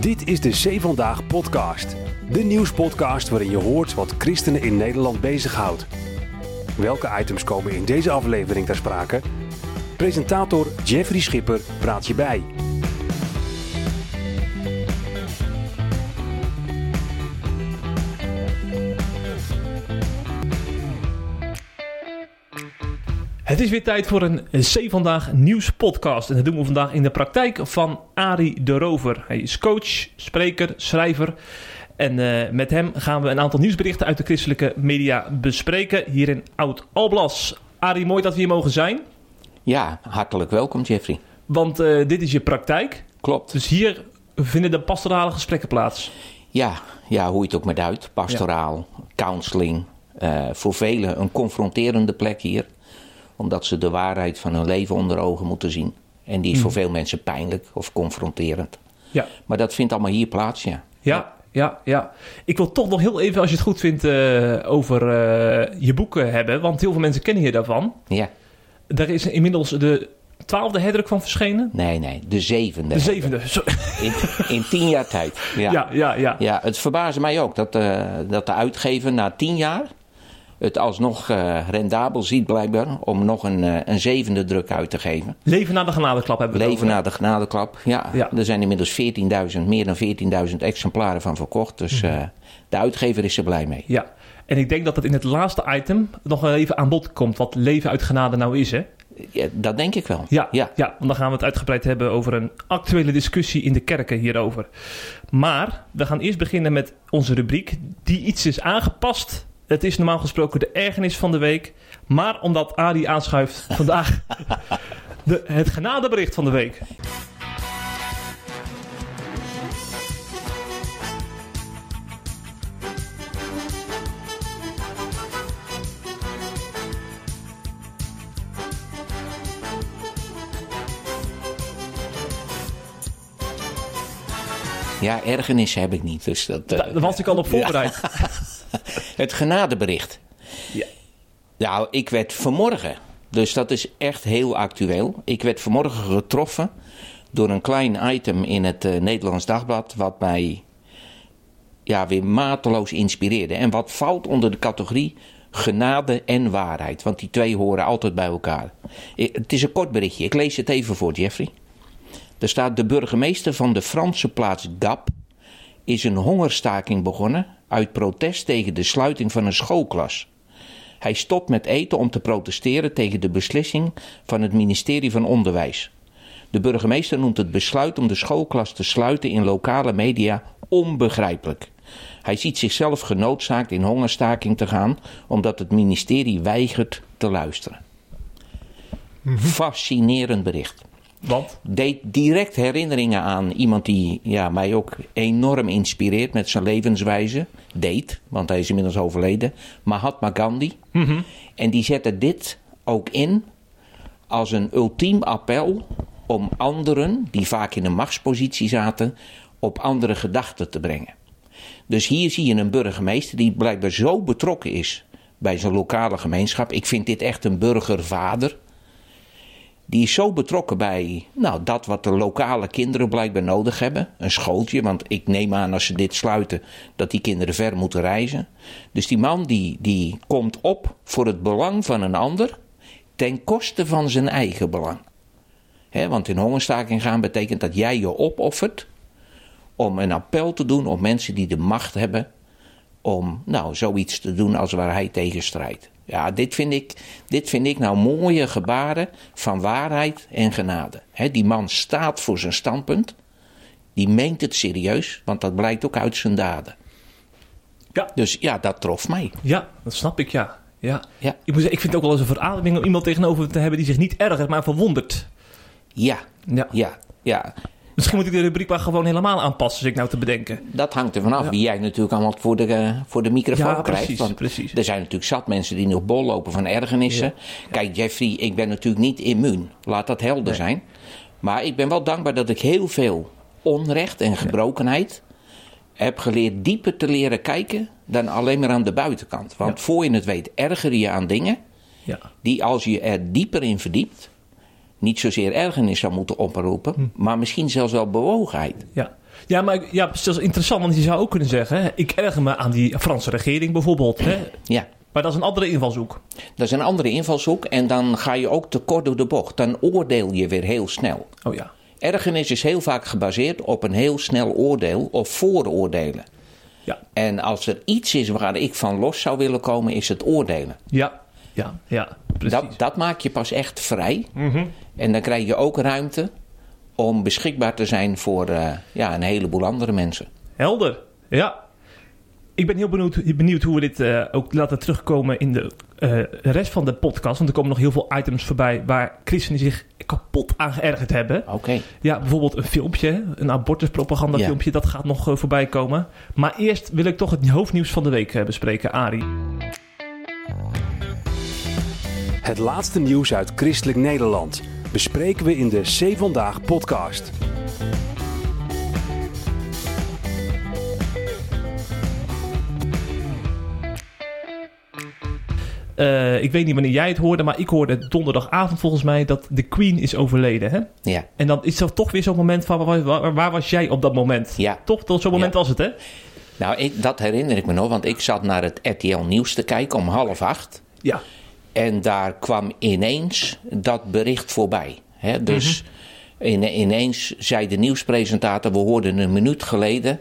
Dit is de Zee Vandaag podcast. De nieuwspodcast waarin je hoort wat christenen in Nederland bezighoudt. Welke items komen in deze aflevering ter sprake? Presentator Jeffrey Schipper praat je bij. Het is weer tijd voor een C Vandaag nieuwspodcast. En dat doen we vandaag in de praktijk van Arie de Rover. Hij is coach, spreker, schrijver. En uh, met hem gaan we een aantal nieuwsberichten uit de christelijke media bespreken. Hier in Oud-Alblas. Arie, mooi dat we hier mogen zijn. Ja, hartelijk welkom Jeffrey. Want uh, dit is je praktijk. Klopt. Dus hier vinden de pastorale gesprekken plaats. Ja, ja hoe je het ook met uit. Pastoraal, ja. counseling. Uh, voor velen een confronterende plek hier omdat ze de waarheid van hun leven onder ogen moeten zien. En die is mm. voor veel mensen pijnlijk of confronterend. Ja. Maar dat vindt allemaal hier plaats, ja. Ja, ja, ja. Ik wil toch nog heel even, als je het goed vindt, uh, over uh, je boeken hebben. Want heel veel mensen kennen je daarvan. Ja. Daar is inmiddels de twaalfde herdruk van verschenen? Nee, nee, de zevende. De zevende, in, in, tien jaar tijd. Ja, ja, ja. ja. ja het verbaasde mij ook dat, uh, dat de uitgever na tien jaar het alsnog uh, rendabel ziet blijkbaar om nog een, uh, een zevende druk uit te geven. Leven na de genadeklap hebben we Leven na de genadeklap, ja. ja. Er zijn inmiddels 14.000, meer dan 14.000 exemplaren van verkocht. Dus uh, de uitgever is er blij mee. Ja, en ik denk dat het in het laatste item nog wel even aan bod komt wat leven uit genade nou is, hè? Ja, dat denk ik wel. Ja, ja. ja, want dan gaan we het uitgebreid hebben over een actuele discussie in de kerken hierover. Maar we gaan eerst beginnen met onze rubriek, die iets is aangepast het is normaal gesproken de ergernis van de week. Maar omdat Adi aanschuift vandaag de, het genadebericht van de week. Ja, ergernis heb ik niet. Dus dat, uh, Daar was ik al op voorbereid. Ja. Het genadebericht. Ja. Nou, ik werd vanmorgen, dus dat is echt heel actueel. Ik werd vanmorgen getroffen door een klein item in het uh, Nederlands Dagblad, wat mij ja, weer mateloos inspireerde. En wat valt onder de categorie genade en waarheid, want die twee horen altijd bij elkaar. Ik, het is een kort berichtje, ik lees het even voor, Jeffrey. Er staat: De burgemeester van de Franse plaats Gap is een hongerstaking begonnen uit protest tegen de sluiting van een schoolklas. Hij stopt met eten om te protesteren tegen de beslissing van het ministerie van Onderwijs. De burgemeester noemt het besluit om de schoolklas te sluiten in lokale media onbegrijpelijk. Hij ziet zichzelf genoodzaakt in hongerstaking te gaan omdat het ministerie weigert te luisteren. Fascinerend bericht. Want? Deed direct herinneringen aan iemand die ja, mij ook enorm inspireert met zijn levenswijze. Deed, want hij is inmiddels overleden. Mahatma Gandhi. Mm -hmm. En die zette dit ook in als een ultiem appel om anderen, die vaak in een machtspositie zaten, op andere gedachten te brengen. Dus hier zie je een burgemeester die blijkbaar zo betrokken is bij zijn lokale gemeenschap. Ik vind dit echt een burgervader. Die is zo betrokken bij nou, dat wat de lokale kinderen blijkbaar nodig hebben. Een schooltje, want ik neem aan als ze dit sluiten dat die kinderen ver moeten reizen. Dus die man die, die komt op voor het belang van een ander ten koste van zijn eigen belang. Want in hongerstaking gaan betekent dat jij je opoffert om een appel te doen op mensen die de macht hebben om nou, zoiets te doen als waar hij tegen strijdt. Ja, dit vind ik, dit vind ik nou mooie gebaren van waarheid en genade. He, die man staat voor zijn standpunt. Die meent het serieus, want dat blijkt ook uit zijn daden. Ja. Dus ja, dat trof mij. Ja, dat snap ik, ja. ja. ja. Ik, moet zeggen, ik vind het ook wel eens een verademing om iemand tegenover te hebben die zich niet ergert, maar verwondert. Ja, ja, ja. ja. Misschien moet ik de rubriek maar gewoon helemaal aanpassen, als ik nou te bedenken. Dat hangt er vanaf ja. wie jij natuurlijk allemaal voor de, uh, voor de microfoon ja, krijgt. Precies, want precies. er zijn natuurlijk zat mensen die nog bol lopen van ergernissen. Kijk, Jeffrey, ik ben natuurlijk niet immuun. Laat dat helder nee. zijn. Maar ik ben wel dankbaar dat ik heel veel onrecht en gebrokenheid heb geleerd dieper te leren kijken dan alleen maar aan de buitenkant. Want voor je het weet erger je aan dingen die als je er dieper in verdiept niet zozeer ergernis zou moeten oproepen, hm. maar misschien zelfs wel bewogenheid. Ja. Ja, maar ja, dat is interessant, want je zou ook kunnen zeggen... Hè, ik erger me aan die Franse regering bijvoorbeeld. Hè? Ja. Maar dat is een andere invalshoek. Dat is een andere invalshoek en dan ga je ook te kort door de bocht. Dan oordeel je weer heel snel. Oh ja. Ergernis is heel vaak gebaseerd op een heel snel oordeel of vooroordelen. Ja. En als er iets is waar ik van los zou willen komen, is het oordelen. Ja, ja, ja, precies. Dat, dat maak je pas echt vrij. Mhm. En dan krijg je ook ruimte om beschikbaar te zijn voor eh, ja, een heleboel andere mensen. Helder, ja. Ik ben heel benieuwd, benieuwd hoe we dit eh, ook laten terugkomen in de eh, rest van de podcast. Want er komen nog heel veel items voorbij waar christenen zich kapot aan geërgerd hebben. Oké. Ja, bijvoorbeeld een filmpje, een abortuspropaganda Ja. filmpje, dat gaat nog voorbij komen. Maar eerst wil ik toch het hoofdnieuws van de week bespreken, Arie. Het laatste nieuws uit Christelijk Nederland bespreken we in de C Vandaag podcast. Eh, ik weet niet wanneer jij het hoorde, maar ik hoorde donderdagavond volgens mij dat de Queen is overleden. Hè? Ja. En dan is er toch weer zo'n moment van, waar, waar, waar was jij op dat moment? Ja. Toch, tot zo'n moment Ja. was het, hè? Nou, ik, dat herinner ik me nog, want ik zat naar het RTL Nieuws te kijken om half acht. Ja. En daar kwam ineens dat bericht voorbij. Hè? Dus in- ineens zei de nieuwspresentator, we hoorden een minuut geleden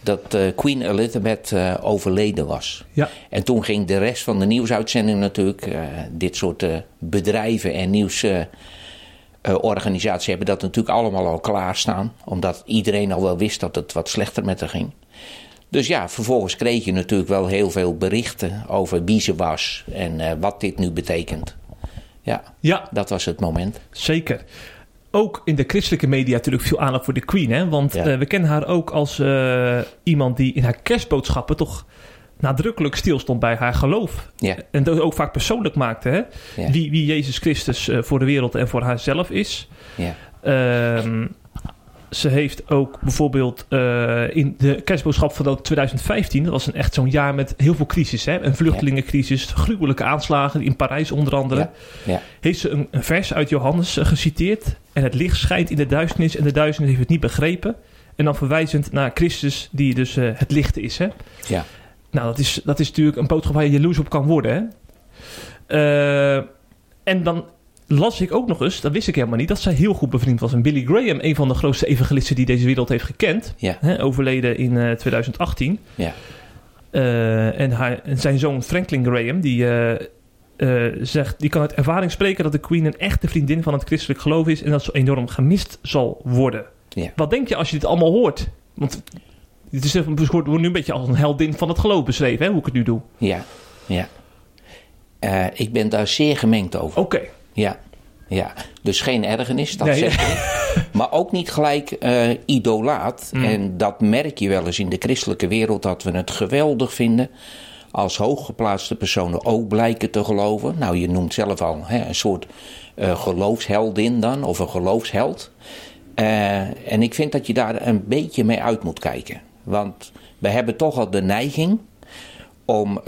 dat eh, Queen Elizabeth eh, overleden was. Ja. En toen ging de rest van de nieuwsuitzending natuurlijk, eh, dit soort bedrijven en nieuwsorganisaties hebben dat natuurlijk allemaal al klaarstaan. Omdat iedereen al wel wist dat het wat slechter met haar ging. Dus ja, vervolgens kreeg je natuurlijk wel heel veel berichten over wie ze was en eh, wat dit nu betekent. Ja, Ja, dat was het moment. zeker. Ook in de christelijke media natuurlijk veel aandacht voor de Queen, hè? Want Ja. eh, we kennen haar ook als eh, iemand die in haar kerstboodschappen toch nadrukkelijk stilstond bij haar geloof. Ja. En dat ook vaak persoonlijk maakte, hè? Ja. Wie, wie Jezus Christus voor de wereld en voor haarzelf is. Ja, Ehm, ze heeft ook bijvoorbeeld eh, in de kerstboodschap van 2015, dat was een echt zo'n jaar met heel veel crisis, hè? een vluchtelingencrisis, gruwelijke aanslagen in Parijs onder andere. Ja, ja. Heeft ze een, een vers uit Johannes eh, geciteerd en het licht schijnt in de duisternis en de duisternis heeft het niet begrepen. En dan verwijzend naar Christus die dus eh, het licht is. Hè? ja. Nou, dat is, dat is natuurlijk een boodschap waar je jaloers op kan worden. Hè? En dan las ik ook nog eens, dat wist ik helemaal niet, dat zij heel goed bevriend was. En Billy Graham, een van de grootste evangelisten die deze wereld heeft gekend, Ja. hè, overleden in eh, 2018. Ja. Eh, en, haar, en zijn zoon Franklin Graham, die, eh, eh, zegt, die kan uit ervaring spreken dat de Queen een echte vriendin van het christelijk geloof is en dat ze enorm gemist zal worden. Ja. Wat denk je als je dit allemaal hoort? Want het is het wordt nu een beetje als een heldin van het geloof beschreven, hè, hoe ik het nu doe. Ja, ja. Eh, ik ben daar zeer gemengd over. Oké, Ja, ja. Dus geen ergernis, dat Nee. zeg ik. Maar ook niet gelijk eh, idolaat. Mm. En dat merk je wel eens in de christelijke wereld, dat we het geweldig vinden. Als hooggeplaatste personen ook blijken te geloven. Nou, je noemt zelf al hè, een soort eh, geloofsheldin dan, of een geloofsheld. Eh, en ik vind dat je daar een beetje mee uit moet kijken. Want we hebben toch al de neiging om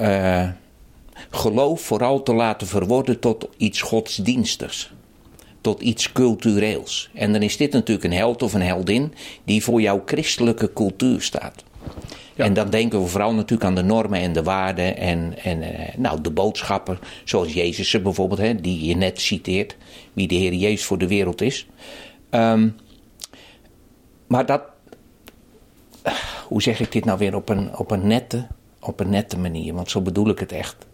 geloof vooral te laten verworden tot iets godsdienstigs. Tot iets cultureels. En dan is dit natuurlijk een held of een heldin die voor jouw christelijke cultuur staat. Ja. En dan denken we vooral natuurlijk aan de normen en de waarden en, en eh, nou, de boodschappen, zoals Jezus bijvoorbeeld, hè, die je net citeert, wie de Heer Jezus voor de wereld is. Ehm, maar dat, hoe zeg ik dit nou weer op een, op een, nette, op een nette manier, want zo bedoel ik het echt.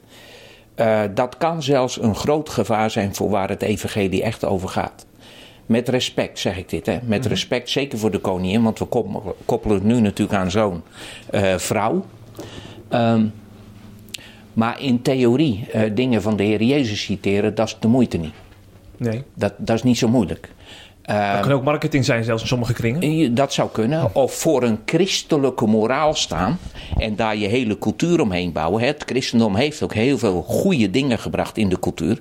Eh, dat kan zelfs een groot gevaar zijn voor waar het evangelie echt over gaat. Met respect zeg ik dit, hè? met respect zeker voor de koningin, want we koppelen- koppelen het nu natuurlijk aan zo'n eh, vrouw. Ehm, maar in theorie eh, dingen van de Heer Jezus citeren, dat is de moeite niet. nee. Dat, dat is niet zo moeilijk. Dat kan ook marketing zijn, zelfs in sommige kringen. Dat zou kunnen. Of voor een christelijke moraal staan en daar je hele cultuur omheen bouwen. Het christendom heeft ook heel veel goede dingen gebracht in de cultuur.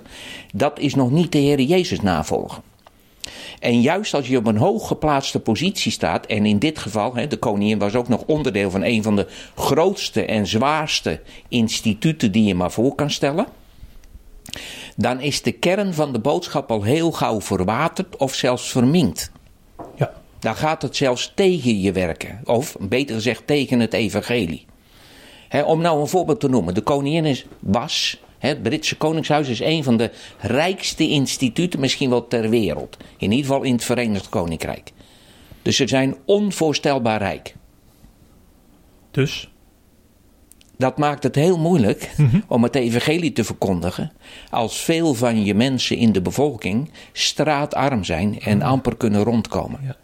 Dat is nog niet de Heer Jezus navolgen. En juist als je op een hooggeplaatste positie staat, en in dit geval, de koningin was ook nog onderdeel van een van de grootste en zwaarste instituten die je maar voor kan stellen, dan is de kern van de boodschap al heel gauw verwaterd of zelfs verminkt. Ja. Dan gaat het zelfs tegen je werken. Of beter gezegd tegen het evangelie. Om nou een voorbeeld te noemen. De koningin is, was, het Britse Koningshuis is een van de rijkste instituten misschien wel ter wereld. In ieder geval in het Verenigd Koninkrijk. Dus ze zijn onvoorstelbaar rijk. Dus? Dat maakt het heel moeilijk om het evangelie te verkondigen. Als veel van je mensen in de bevolking straatarm zijn en amper kunnen rondkomen. Ja.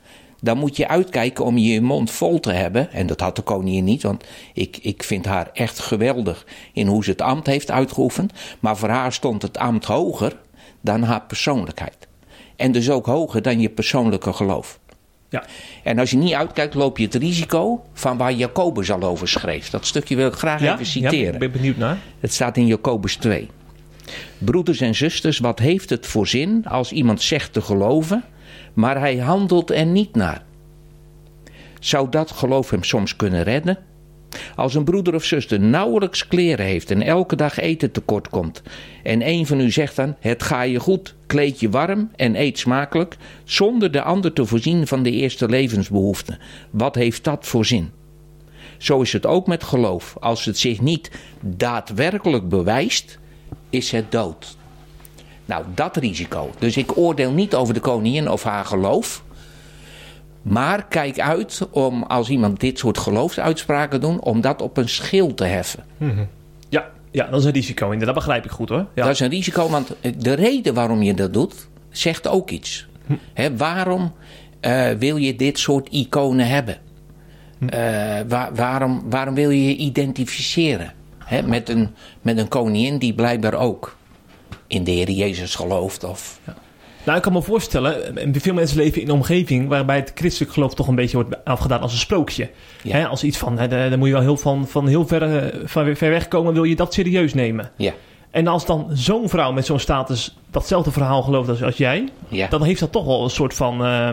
Dan moet je uitkijken om je mond vol te hebben. En dat had de koningin niet, want ik, ik vind haar echt geweldig in hoe ze het ambt heeft uitgeoefend. Maar voor haar stond het ambt hoger dan haar persoonlijkheid. En dus ook hoger dan je persoonlijke geloof. Ja. En als je niet uitkijkt, loop je het risico van waar Jacobus al over schreef. Dat stukje wil ik graag Ja? even citeren. Ja, ik ben benieuwd naar. Het staat in Jacobus 2. Broeders en zusters, wat heeft het voor zin als iemand zegt te geloven, maar hij handelt er niet naar? Zou dat geloof hem soms kunnen redden? Als een broeder of zuster nauwelijks kleren heeft en elke dag eten tekort komt, en een van u zegt dan: Het ga je goed, kleed je warm en eet smakelijk, zonder de ander te voorzien van de eerste levensbehoeften, wat heeft dat voor zin? Zo is het ook met geloof. Als het zich niet daadwerkelijk bewijst, is het dood. Nou, dat risico. Dus ik oordeel niet over de koningin of haar geloof. Maar kijk uit om als iemand dit soort geloofsuitspraken doet, om dat op een schil te heffen. Ja, ja, dat is een risico. Inderdaad, dat begrijp ik goed hoor. Ja. Dat is een risico, want de reden waarom je dat doet, zegt ook iets. Hè, waarom eh, wil je dit soort iconen hebben? Eh, waar- waarom, waarom wil je je identificeren met, een, met een koningin die blijkbaar ook in de Heer Jezus gelooft? Of, Nou, ik kan me voorstellen, eh, veel mensen leven in een omgeving waarbij het christelijk geloof toch een beetje wordt afgedaan als een sprookje. Ja. Hè, als iets van, hè, daar daar moet je wel heel van, van heel ver, eh, van ver weg komen, wil je dat serieus nemen. ja, En als dan zo'n vrouw met zo'n status datzelfde verhaal gelooft als, als jij, ja. dan heeft dat toch wel een soort van. eh,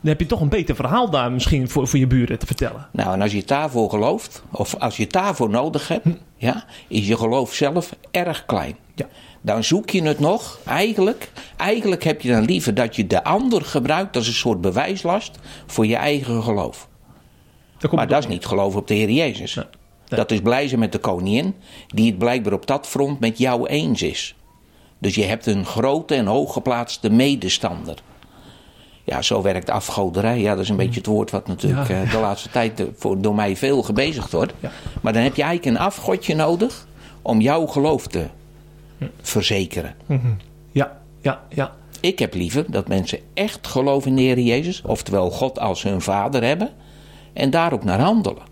dan heb je toch een beter verhaal daar misschien voor, voor je buren te vertellen. Nou, en als je het daarvoor gelooft, of als je het daarvoor nodig hebt, ja, is je geloof zelf erg klein. Ja. Dan zoek je het nog. Eigenlijk, eigenlijk heb je dan liever dat je de ander gebruikt als een soort bewijslast voor je eigen geloof. Maar dat is niet geloof op de Heer Jezus. Nee. Dat is blij zijn met de koningin, die het blijkbaar op dat front met jou eens is. Dus je hebt een grote en hooggeplaatste medestander. Ja, zo werkt afgoderij. Ja, dat is een beetje het woord wat natuurlijk Ja. eh, de laatste tijd eh, voor, door mij veel gebezigd wordt. Ja. Maar dan heb je eigenlijk een afgodje nodig om jouw geloof te verzekeren. Ja, ja, ja. Ik heb liever dat mensen echt geloven in de Heer Jezus, oftewel God als hun vader hebben, en daar ook naar handelen.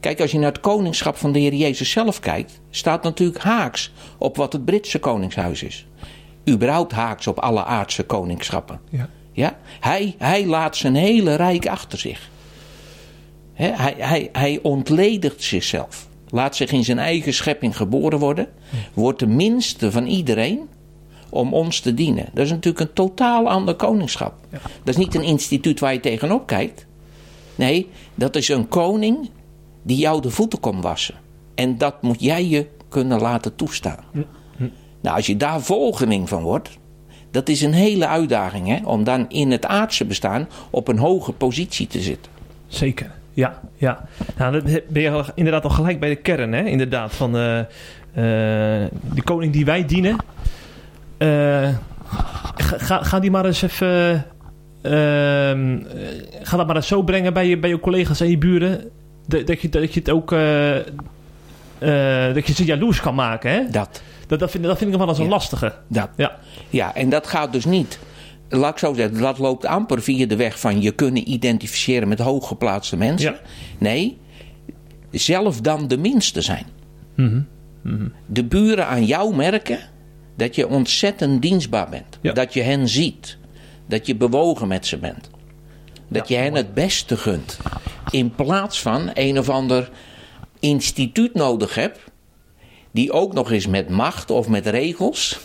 Kijk, als je naar het koningschap van de Heer Jezus zelf kijkt, staat natuurlijk haaks op wat het Britse koningshuis is. Überhaupt haaks op alle aardse koningschappen. ja. Ja? Hij, hij laat zijn hele rijk achter zich. Hij, hij, hij ontledigt zichzelf. Laat zich in zijn eigen schepping geboren worden. Wordt de minste van iedereen om ons te dienen. Dat is natuurlijk een totaal ander koningschap. Dat is niet een instituut waar je tegenop kijkt. Nee, dat is een koning die jou de voeten komt wassen. En dat moet jij je kunnen laten toestaan. Nou, als je daar volgeling van wordt, dat is een hele uitdaging hè, om dan in het aardse bestaan op een hoge positie te zitten. Zeker, ja. ja. Nou, dan ben je inderdaad al gelijk bij de kern, hè? Inderdaad, van eh, eh, de koning die wij dienen. Eh, ga, ga, die maar eens even... ehm, eh, ga dat maar eens zo brengen bij je, bij je collega's en je buren... Dat, dat, je, dat je het ook... dat je ze jaloers kan maken, hè? Dat, Dat, dat, vind, dat vind ik nog wel eens een Ja. lastige. dat. Ja, Ja, en dat gaat dus niet. Laat ik zo zeggen, dat loopt amper via de weg van je kunnen identificeren met hooggeplaatste mensen. Ja. Nee, zelf dan de minste zijn. Mhm. De buren aan jou merken dat je ontzettend dienstbaar bent. Ja. Dat je hen ziet. Dat je bewogen met ze bent. Dat je hen het beste gunt. In plaats van een of ander instituut nodig hebt. Die ook nog eens met macht of met regels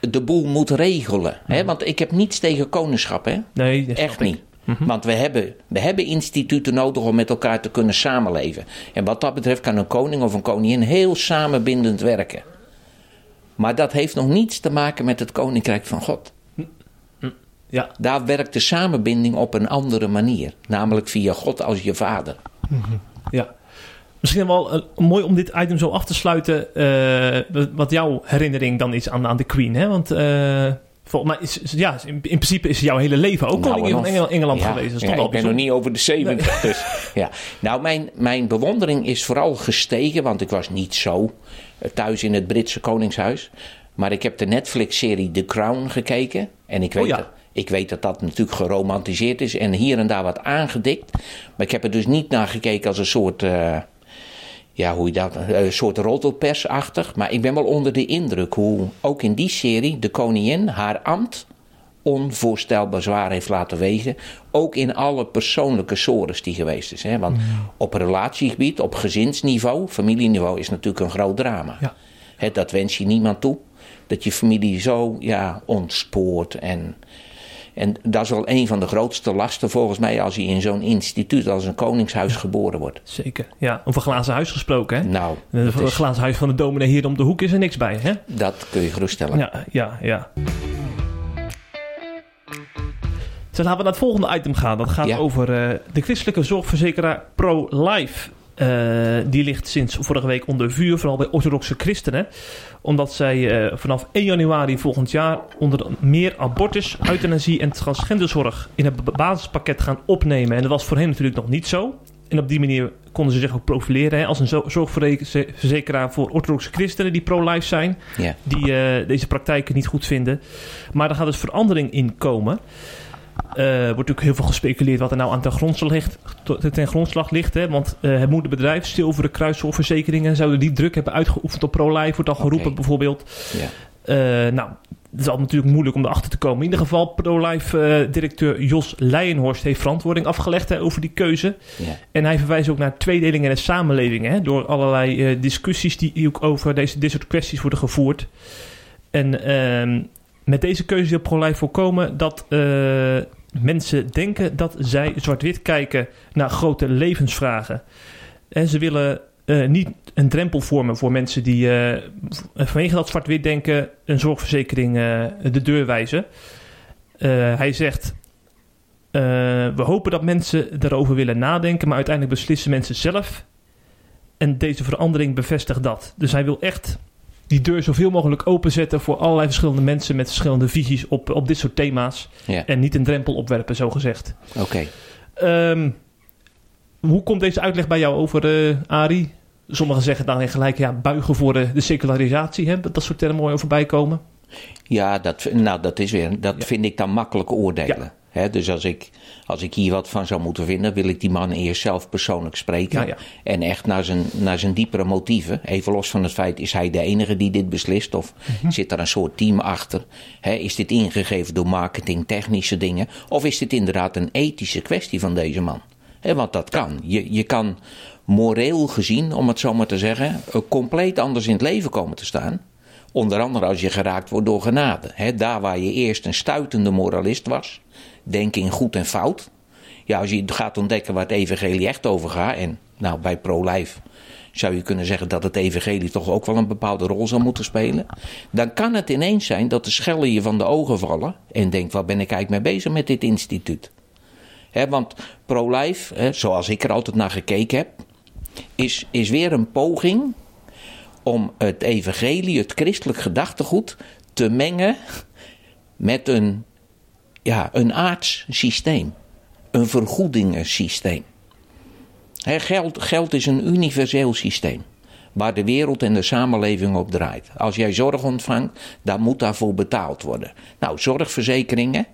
de boel moet regelen. Hè? Want ik heb niets tegen koningschap. Hè? nee, Echt niet. Want we hebben, we hebben instituten nodig om met elkaar te kunnen samenleven. En wat dat betreft kan een koning of een koningin heel samenbindend werken. Maar dat heeft nog niets te maken met het koninkrijk van God. Ja. Daar werkt de samenbinding op een andere manier. Namelijk via God als je vader. Ja. Misschien wel eh, mooi om dit item zo af te sluiten. eh, wat jouw herinnering dan is aan, aan de Queen. Hè? Want eh, volgens mij is, ja, in, in principe is jouw hele leven ook Nou, en of- Engel- Engeland Ja, geweest. Dat ja, ik ben nog niet over de 70. Dus, ja. Nou, mijn, mijn bewondering is vooral gestegen, want ik was niet zo thuis in het Britse Koningshuis. Maar ik heb de Netflix-serie The Crown gekeken. En ik weet, Oh ja. dat, ik weet dat dat natuurlijk geromantiseerd is en hier en daar wat aangedikt. Maar ik heb er dus niet naar gekeken als een soort. Ja, hoe je dat, eh, een soort roddelpersachtig. Maar ik ben wel onder de indruk hoe ook in die serie de koningin haar ambt onvoorstelbaar zwaar heeft laten wegen. Ook in alle persoonlijke sores die geweest is. Hè? Want op relatiegebied, op gezinsniveau, familieniveau is natuurlijk een groot drama. Ja. Hè, dat wens je niemand toe. Dat je familie zo ja, ontspoort. En, en dat is wel een van de grootste lasten volgens mij als je in zo'n instituut als een koningshuis geboren wordt. Zeker. Ja, over glazen huis gesproken. Hè? Nou, Het is- glazen huis van de dominee hier om de hoek is er niks bij. Hè? dat kun je geruststellen. Ja, ja, ja. Dus laten we naar het volgende item gaan. Dat gaat Ja. over eh, de christelijke zorgverzekeraar Pro-Life. Eh, die ligt sinds vorige week onder vuur, vooral bij orthodoxe christenen. Omdat zij eh, vanaf 1 januari volgend jaar onder meer abortus, euthanasie en transgenderzorg in het ba- basispakket gaan opnemen. En dat was voor hen natuurlijk nog niet zo. En op die manier konden ze zich ook profileren hè, als een zo- zorgverzekeraar voor orthodoxe christenen die pro-life zijn die eh, deze praktijken niet goed vinden. Maar er gaat dus verandering in komen. Er wordt natuurlijk heel veel gespeculeerd wat er nou aan ten grondslag ligt. Ten grondslag ligt hè? Want eh, het moederbedrijf, Zilveren Kruiszorgverzekeringen, zouden die druk hebben uitgeoefend op pro-life, wordt al geroepen bijvoorbeeld. Ja. Eh, nou, het is al natuurlijk moeilijk om erachter te komen. In ieder geval, pro-life-directeur Jos Leijenhorst heeft verantwoording afgelegd hè, over die keuze. Ja. En hij verwijst ook naar tweedeling in de samenleving. Hè, door allerlei discussies die ook over deze, dit soort kwesties worden gevoerd. En ehm, met deze keuze wil ProLife voorkomen dat eh, mensen denken dat zij zwart-wit kijken naar grote levensvragen. En ze willen eh, niet een drempel vormen voor mensen die eh, vanwege dat zwart-wit denken een zorgverzekering de deur wijzen. Hij zegt. we hopen dat mensen erover willen nadenken, maar uiteindelijk beslissen mensen zelf. En deze verandering bevestigt dat. Dus hij wil echt die deur zoveel mogelijk openzetten voor allerlei verschillende mensen met verschillende visies op, op dit soort thema's. Ja. En niet een drempel opwerpen, zo gezegd. Oké. Ehm, hoe komt deze uitleg bij jou over, eh Arie? Sommigen zeggen dan gelijk ja, buigen voor de, de secularisatie. Hè? Dat soort termen mooi voorbij komen. Ja, dat, nou, dat is weer. Dat Ja. vind ik dan makkelijk oordelen. Ja. Dus als ik, als ik hier wat van zou moeten vinden, wil ik die man eerst zelf persoonlijk spreken. Ja, ja. En echt naar zijn, naar zijn diepere motieven. Even los van het feit, is hij de enige die dit beslist? Of Mhm. zit er een soort team achter? Is dit ingegeven door marketing, technische dingen? Of is dit inderdaad een ethische kwestie van deze man? Hè, want dat kan. Je, je kan moreel gezien, om het zo maar te zeggen, eh, compleet anders in het leven komen te staan. Onder andere als je geraakt wordt door genade. Daar waar je eerst een stuitende moralist was, denk in goed en fout. Ja, als je gaat ontdekken waar het evangelie echt over gaat. En nou, bij pro-life zou je kunnen zeggen dat het evangelie toch ook wel een bepaalde rol zou moeten spelen. Dan kan het ineens zijn dat de schellen je van de ogen vallen. En denkt, wat ben ik eigenlijk mee bezig met dit instituut? Want pro-life, zoals ik er altijd naar gekeken heb, is, is weer een poging om het evangelie, het christelijk gedachtegoed, te mengen met een, ja, een aards systeem. Een vergoedingensysteem. Hè, geld, geld is een universeel systeem. Waar de wereld en de samenleving op draait. Als jij zorg ontvangt, dan moet daarvoor betaald worden. Nou, zorgverzekeringen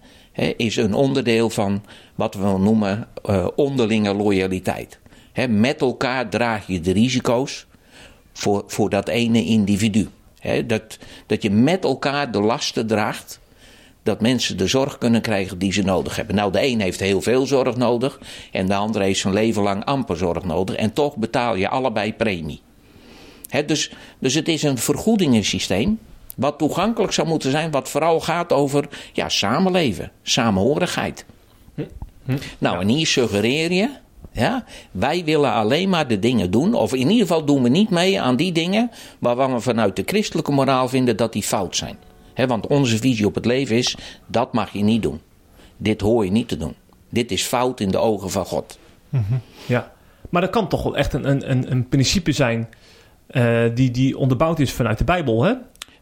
is een onderdeel van wat we noemen eh, onderlinge loyaliteit. Met elkaar draag je de risico's voor, voor dat ene individu. Dat, dat je met elkaar de lasten draagt dat mensen de zorg kunnen krijgen die ze nodig hebben. Nou, de een heeft heel veel zorg nodig en de ander heeft zijn leven lang amper zorg nodig. En toch betaal je allebei premie. Dus, dus het is een vergoedingensysteem wat toegankelijk zou moeten zijn, wat vooral gaat over ja, samenleven, samenhorigheid. Nou, en hier suggereer je, ja, wij willen alleen maar de dingen doen, of in ieder geval doen we niet mee aan die dingen waarvan we vanuit de christelijke moraal vinden dat die fout zijn. Want onze visie op het leven is, dat mag je niet doen. dit hoor je niet te doen. Dit is fout in de ogen van God. Ja, maar dat kan toch wel echt een, een, een principe zijn uh, die, die onderbouwd is vanuit de Bijbel, hè?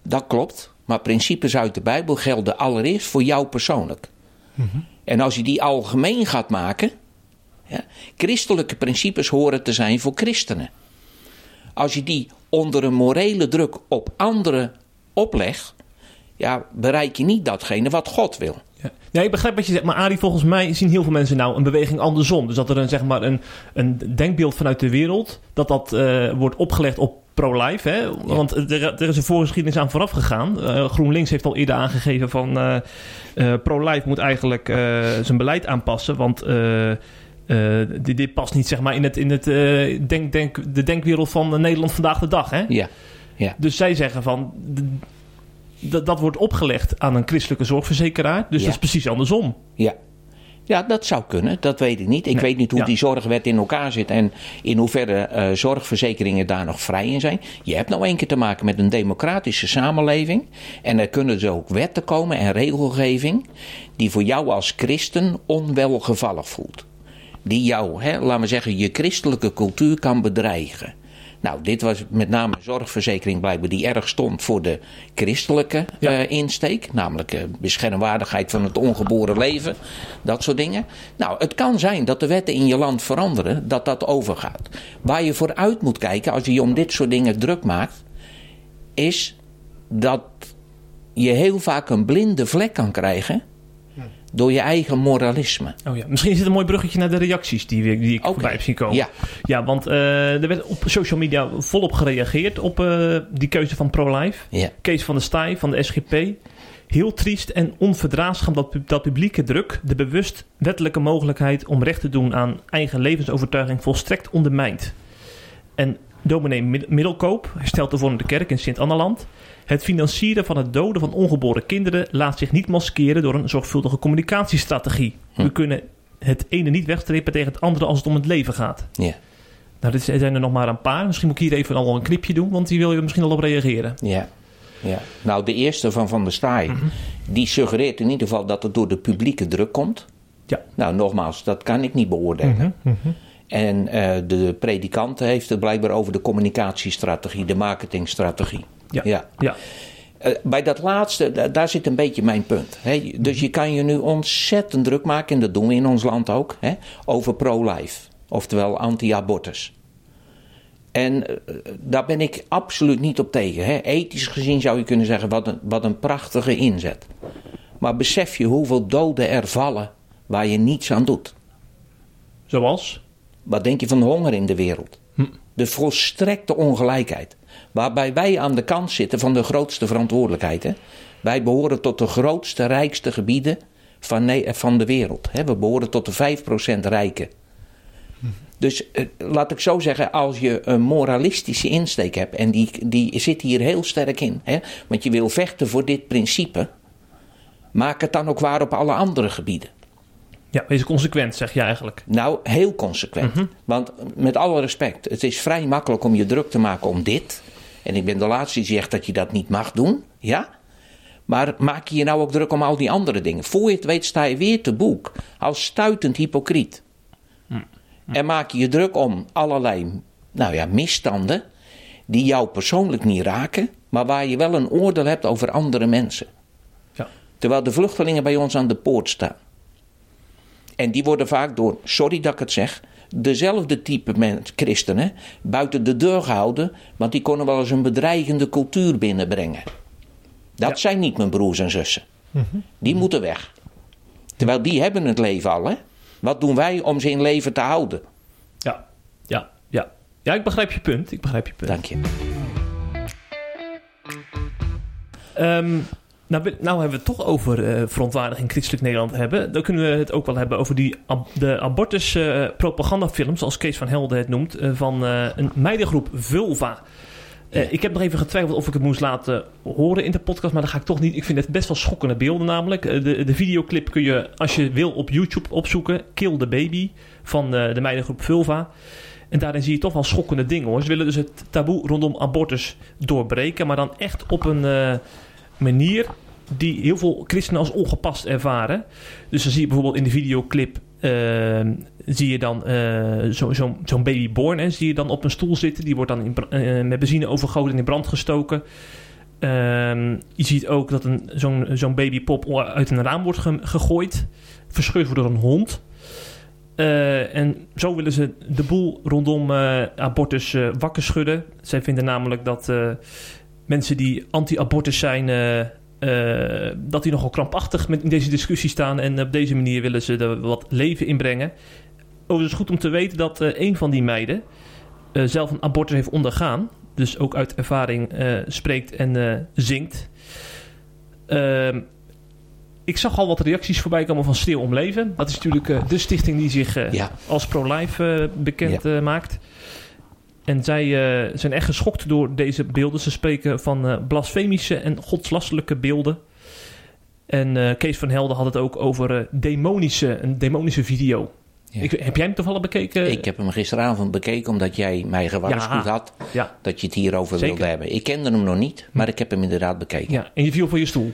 Dat klopt, maar principes uit de Bijbel gelden allereerst voor jou persoonlijk. Mm-hmm. En als je die algemeen gaat maken, ja, christelijke principes horen te zijn voor christenen. Als je die onder een morele druk op anderen oplegt, ja, bereik je niet datgene wat God wil. Ja. Nee, ik begrijp wat je zegt. Maar Arie, volgens mij zien heel veel mensen nou een beweging andersom. Dus dat er een, zeg maar een, een denkbeeld vanuit de wereld... dat dat uh, wordt opgelegd op pro-life. Hè? Want er, er, is een voorgeschiedenis aan vooraf gegaan. Uh, GroenLinks heeft al eerder aangegeven van... Uh, pro-life moet eigenlijk zijn beleid aanpassen. Want... dit, dit, past niet zeg maar, in, het, in het, denk, denk, de denkwereld van Nederland vandaag de dag. Hè? Ja. Ja. Dus zij zeggen van dat, dat wordt opgelegd aan een christelijke zorgverzekeraar. Dus dat is precies andersom. Ja. Ja, dat zou kunnen. Dat weet ik niet. Ik weet niet hoe die zorgwet in elkaar zit en in hoeverre uh, zorgverzekeringen daar nog vrij in zijn. Je hebt nou één keer te maken met een democratische samenleving. En er kunnen dus ook wetten komen en regelgeving die voor jou als christen onwelgevallig voelt. Die jou, hè, laten we zeggen, je christelijke cultuur kan bedreigen. Nou, dit was met name zorgverzekering blijkbaar die erg stond voor de christelijke uh, insteek. Namelijk uh, beschermwaardigheid van het ongeboren leven. Dat soort dingen. Nou, het kan zijn dat de wetten in je land veranderen, dat dat overgaat. Waar je vooruit moet kijken als je je om dit soort dingen druk maakt, is dat je heel vaak een blinde vlek kan krijgen door je eigen moralisme. Oh ja. Misschien is het een mooi bruggetje naar de reacties die, die ik okay. voorbij heb zien komen. Ja, ja want uh, er werd op social media volop gereageerd op uh, die keuze van ProLife. Ja. Kees van der Staaij van de SGP. Heel triest en onverdraagzaam dat, dat publieke druk de bewust wettelijke mogelijkheid om recht te doen aan eigen levensovertuiging volstrekt ondermijnt. En dominee Middelkoop herstelt de vormende kerk in Sint-Anneland. Het financieren van het doden van ongeboren kinderen laat zich niet maskeren door een zorgvuldige communicatiestrategie. Hm. We kunnen het ene niet wegstrepen tegen het andere als het om het leven gaat. Ja. Nou, dit zijn er nog maar een paar. Misschien moet ik hier even al een knipje doen, want die wil je misschien al op reageren. Ja. Ja. Nou, de eerste van Van der Staaij, Mhm. die suggereert in ieder geval dat het door de publieke druk komt. Ja. Nou, nogmaals, dat kan ik niet beoordelen. Mhm. En uh, de predikant heeft het blijkbaar over de communicatiestrategie, de marketingstrategie. Ja. ja. ja. Uh, bij dat laatste, daar zit een beetje mijn punt. Hè? Dus je kan je nu ontzettend druk maken, en dat doen we in ons land ook, hè? over pro-life, oftewel anti-abortus. En uh, daar ben ik absoluut niet op tegen. Hè? Ethisch gezien zou je kunnen zeggen, wat een, wat een prachtige inzet. Maar besef je hoeveel doden er vallen waar je niets aan doet. Zoals? Wat denk je van de honger in de wereld? De volstrekte ongelijkheid. Waarbij wij aan de kant zitten van de grootste verantwoordelijkheid. Wij behoren tot de grootste, rijkste gebieden van, van de wereld. Hè? We behoren tot de 5% rijken. Dus eh, laat ik zo zeggen, als je een moralistische insteek hebt, en die, die zit hier heel sterk in, hè? want je wil vechten voor dit principe, maak het dan ook waar op alle andere gebieden. Ja, wees consequent, zeg je eigenlijk. Nou, heel consequent. Mm-hmm. Want met alle respect, het is vrij makkelijk om je druk te maken om dit. En ik ben de laatste die zegt dat je dat niet mag doen. Ja? Maar maak je je nou ook druk om al die andere dingen? Voor je het weet sta je weer te boek als stuitend hypocriet. Mm-hmm. En maak je je druk om allerlei nou ja, misstanden die jou persoonlijk niet raken, maar waar je wel een oordeel hebt over andere mensen. Ja. Terwijl de vluchtelingen bij ons aan de poort staan. En die worden vaak door, sorry dat ik het zeg, dezelfde type mensen, christenen buiten de deur gehouden, want die konden wel eens een bedreigende cultuur binnenbrengen. Dat ja. zijn niet mijn broers en zussen. Mm-hmm. Die moeten weg. Terwijl die hebben het leven al, hè? Wat doen wij om ze in leven te houden? Ja, ja, ja. Ja, ik begrijp je punt. Ik begrijp je punt. Dank je. Um, nou, nou, hebben we het toch over uh, verontwaardiging christelijk Nederland hebben. Dan kunnen we het ook wel hebben over die ab de abortus uh, propagandafilms, zoals Kees van Helden het noemt, uh, van een meidengroep Vulva. Ik heb nog even getwijfeld of ik het moest laten horen in de podcast, maar dat ga ik toch niet. Ik vind het best wel schokkende beelden namelijk. de, de videoclip kun je, als je wil, op YouTube opzoeken. Kill the Baby van de meidengroep Vulva. En daarin zie je toch wel schokkende dingen hoor. Ze willen dus het taboe rondom abortus doorbreken, maar dan echt op een manier die heel veel christenen als ongepast ervaren. Dus dan zie je bijvoorbeeld in de videoclip... eh, zie je dan eh, zo- zo'n zo'n babyborn, hè, zie je dan op een stoel zitten. Die wordt dan in, eh, met benzine overgoten en in brand gestoken. Ehm, je ziet ook dat zo'n zo'n babypop uit een raam wordt ge- gegooid. Verscheurd wordt door een hond. Eh, en zo willen ze de boel rondom abortus wakker schudden. Zij vinden namelijk dat mensen die anti-abortus zijn... eh, dat die nogal krampachtig met in deze discussie staan. En op deze manier willen ze er wat leven inbrengen. Overigens goed om te weten dat eh, een van die meiden... eh, zelf een abortus heeft ondergaan. Dus ook uit ervaring spreekt en zingt. Ehm, ik zag al wat reacties voorbij komen van Stil om Leven. Dat is natuurlijk de stichting die zich Ja. als pro-life bekend maakt. En zij eh, zijn echt geschokt door deze beelden. Ze spreken van eh, blasfemische en godslastelijke beelden. En eh, Kees van Helden had het ook over demonische, een demonische video. Ja. Ik, heb jij hem toevallig bekeken? Ik heb hem gisteravond bekeken omdat jij mij gewaarschuwd Ja. had Ja, dat je het hierover Zeker. wilde hebben. Ik kende hem nog niet, maar ik heb hem inderdaad bekeken. ja, en je viel van je stoel.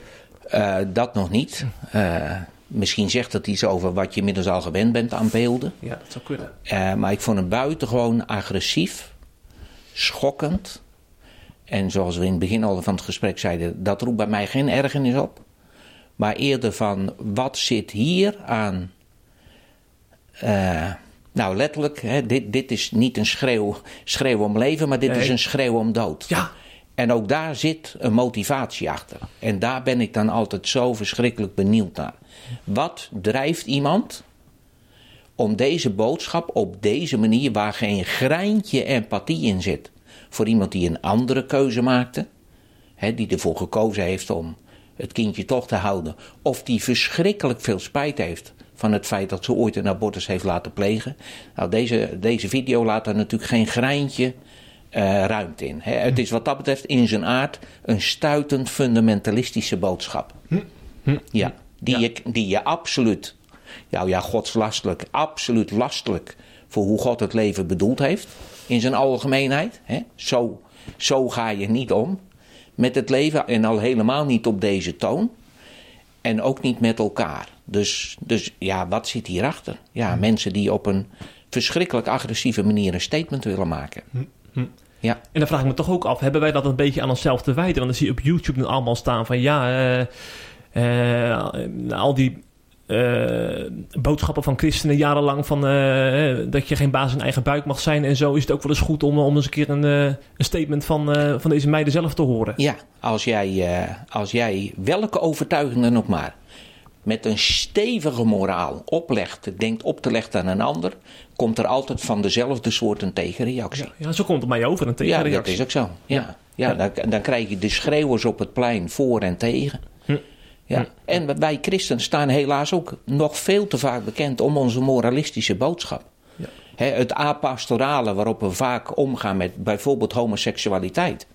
Dat nog niet. Misschien zegt het iets over wat je inmiddels al gewend bent aan beelden. Ja, dat zou kunnen. Maar ik vond hem buitengewoon agressief, schokkend. En zoals we in het begin al van het gesprek zeiden, dat roept bij mij geen ergernis op. Maar eerder van, wat zit hier aan... eh, nou, letterlijk, hè, dit, dit is niet een schreeuw, schreeuw om leven, maar dit Nee. is een schreeuw om dood. Ja, En ook daar zit een motivatie achter. En daar ben ik dan altijd zo verschrikkelijk benieuwd naar. Wat drijft iemand om deze boodschap op deze manier, waar geen greintje empathie in zit, voor iemand die een andere keuze maakte, hè, die ervoor gekozen heeft om het kindje toch te houden, of die verschrikkelijk veel spijt heeft van het feit dat ze ooit een abortus heeft laten plegen. Nou, deze, deze video laat daar natuurlijk geen greintje eh, ruimte in. Hè. Het is wat dat betreft in zijn aard een stuitend fundamentalistische boodschap. Ja, die, Je, die je absoluut, nou ja, godslastelijk, absoluut lastelijk voor hoe God het leven bedoeld heeft. In zijn algemeenheid. Hè. Zo, zo ga je niet om met het leven en al helemaal niet op deze toon. En ook niet met elkaar. Dus, dus ja, wat zit hierachter? Ja, mensen die op een verschrikkelijk agressieve manier een statement willen maken. Ja, En dan vraag ik me toch ook af, hebben wij dat een beetje aan onszelf te wijten? Want dan zie je op YouTube nu allemaal staan van ja, eh, eh, al die boodschappen van christenen jarenlang van eh, dat je geen baas in eigen buik mag zijn en zo is het ook wel eens goed om, om eens een keer een, eh, een statement van, eh, van deze meiden zelf te horen. ja als, jij, eh, als jij welke overtuiging dan ook maar met een stevige moraal oplegt, denkt op te leggen aan een ander, komt er altijd van dezelfde soort een tegenreactie. Ja, ja, zo komt het mij over, een Ja, dat tegenreactie. is ook zo. Ja, ja. Dan, dan krijg je de schreeuwers op het plein voor en tegen. Hm. Ja. En wij christenen staan helaas ook nog veel te vaak bekend om onze moralistische boodschap. Ja. Het apastorale waarop we vaak omgaan met bijvoorbeeld homoseksualiteit.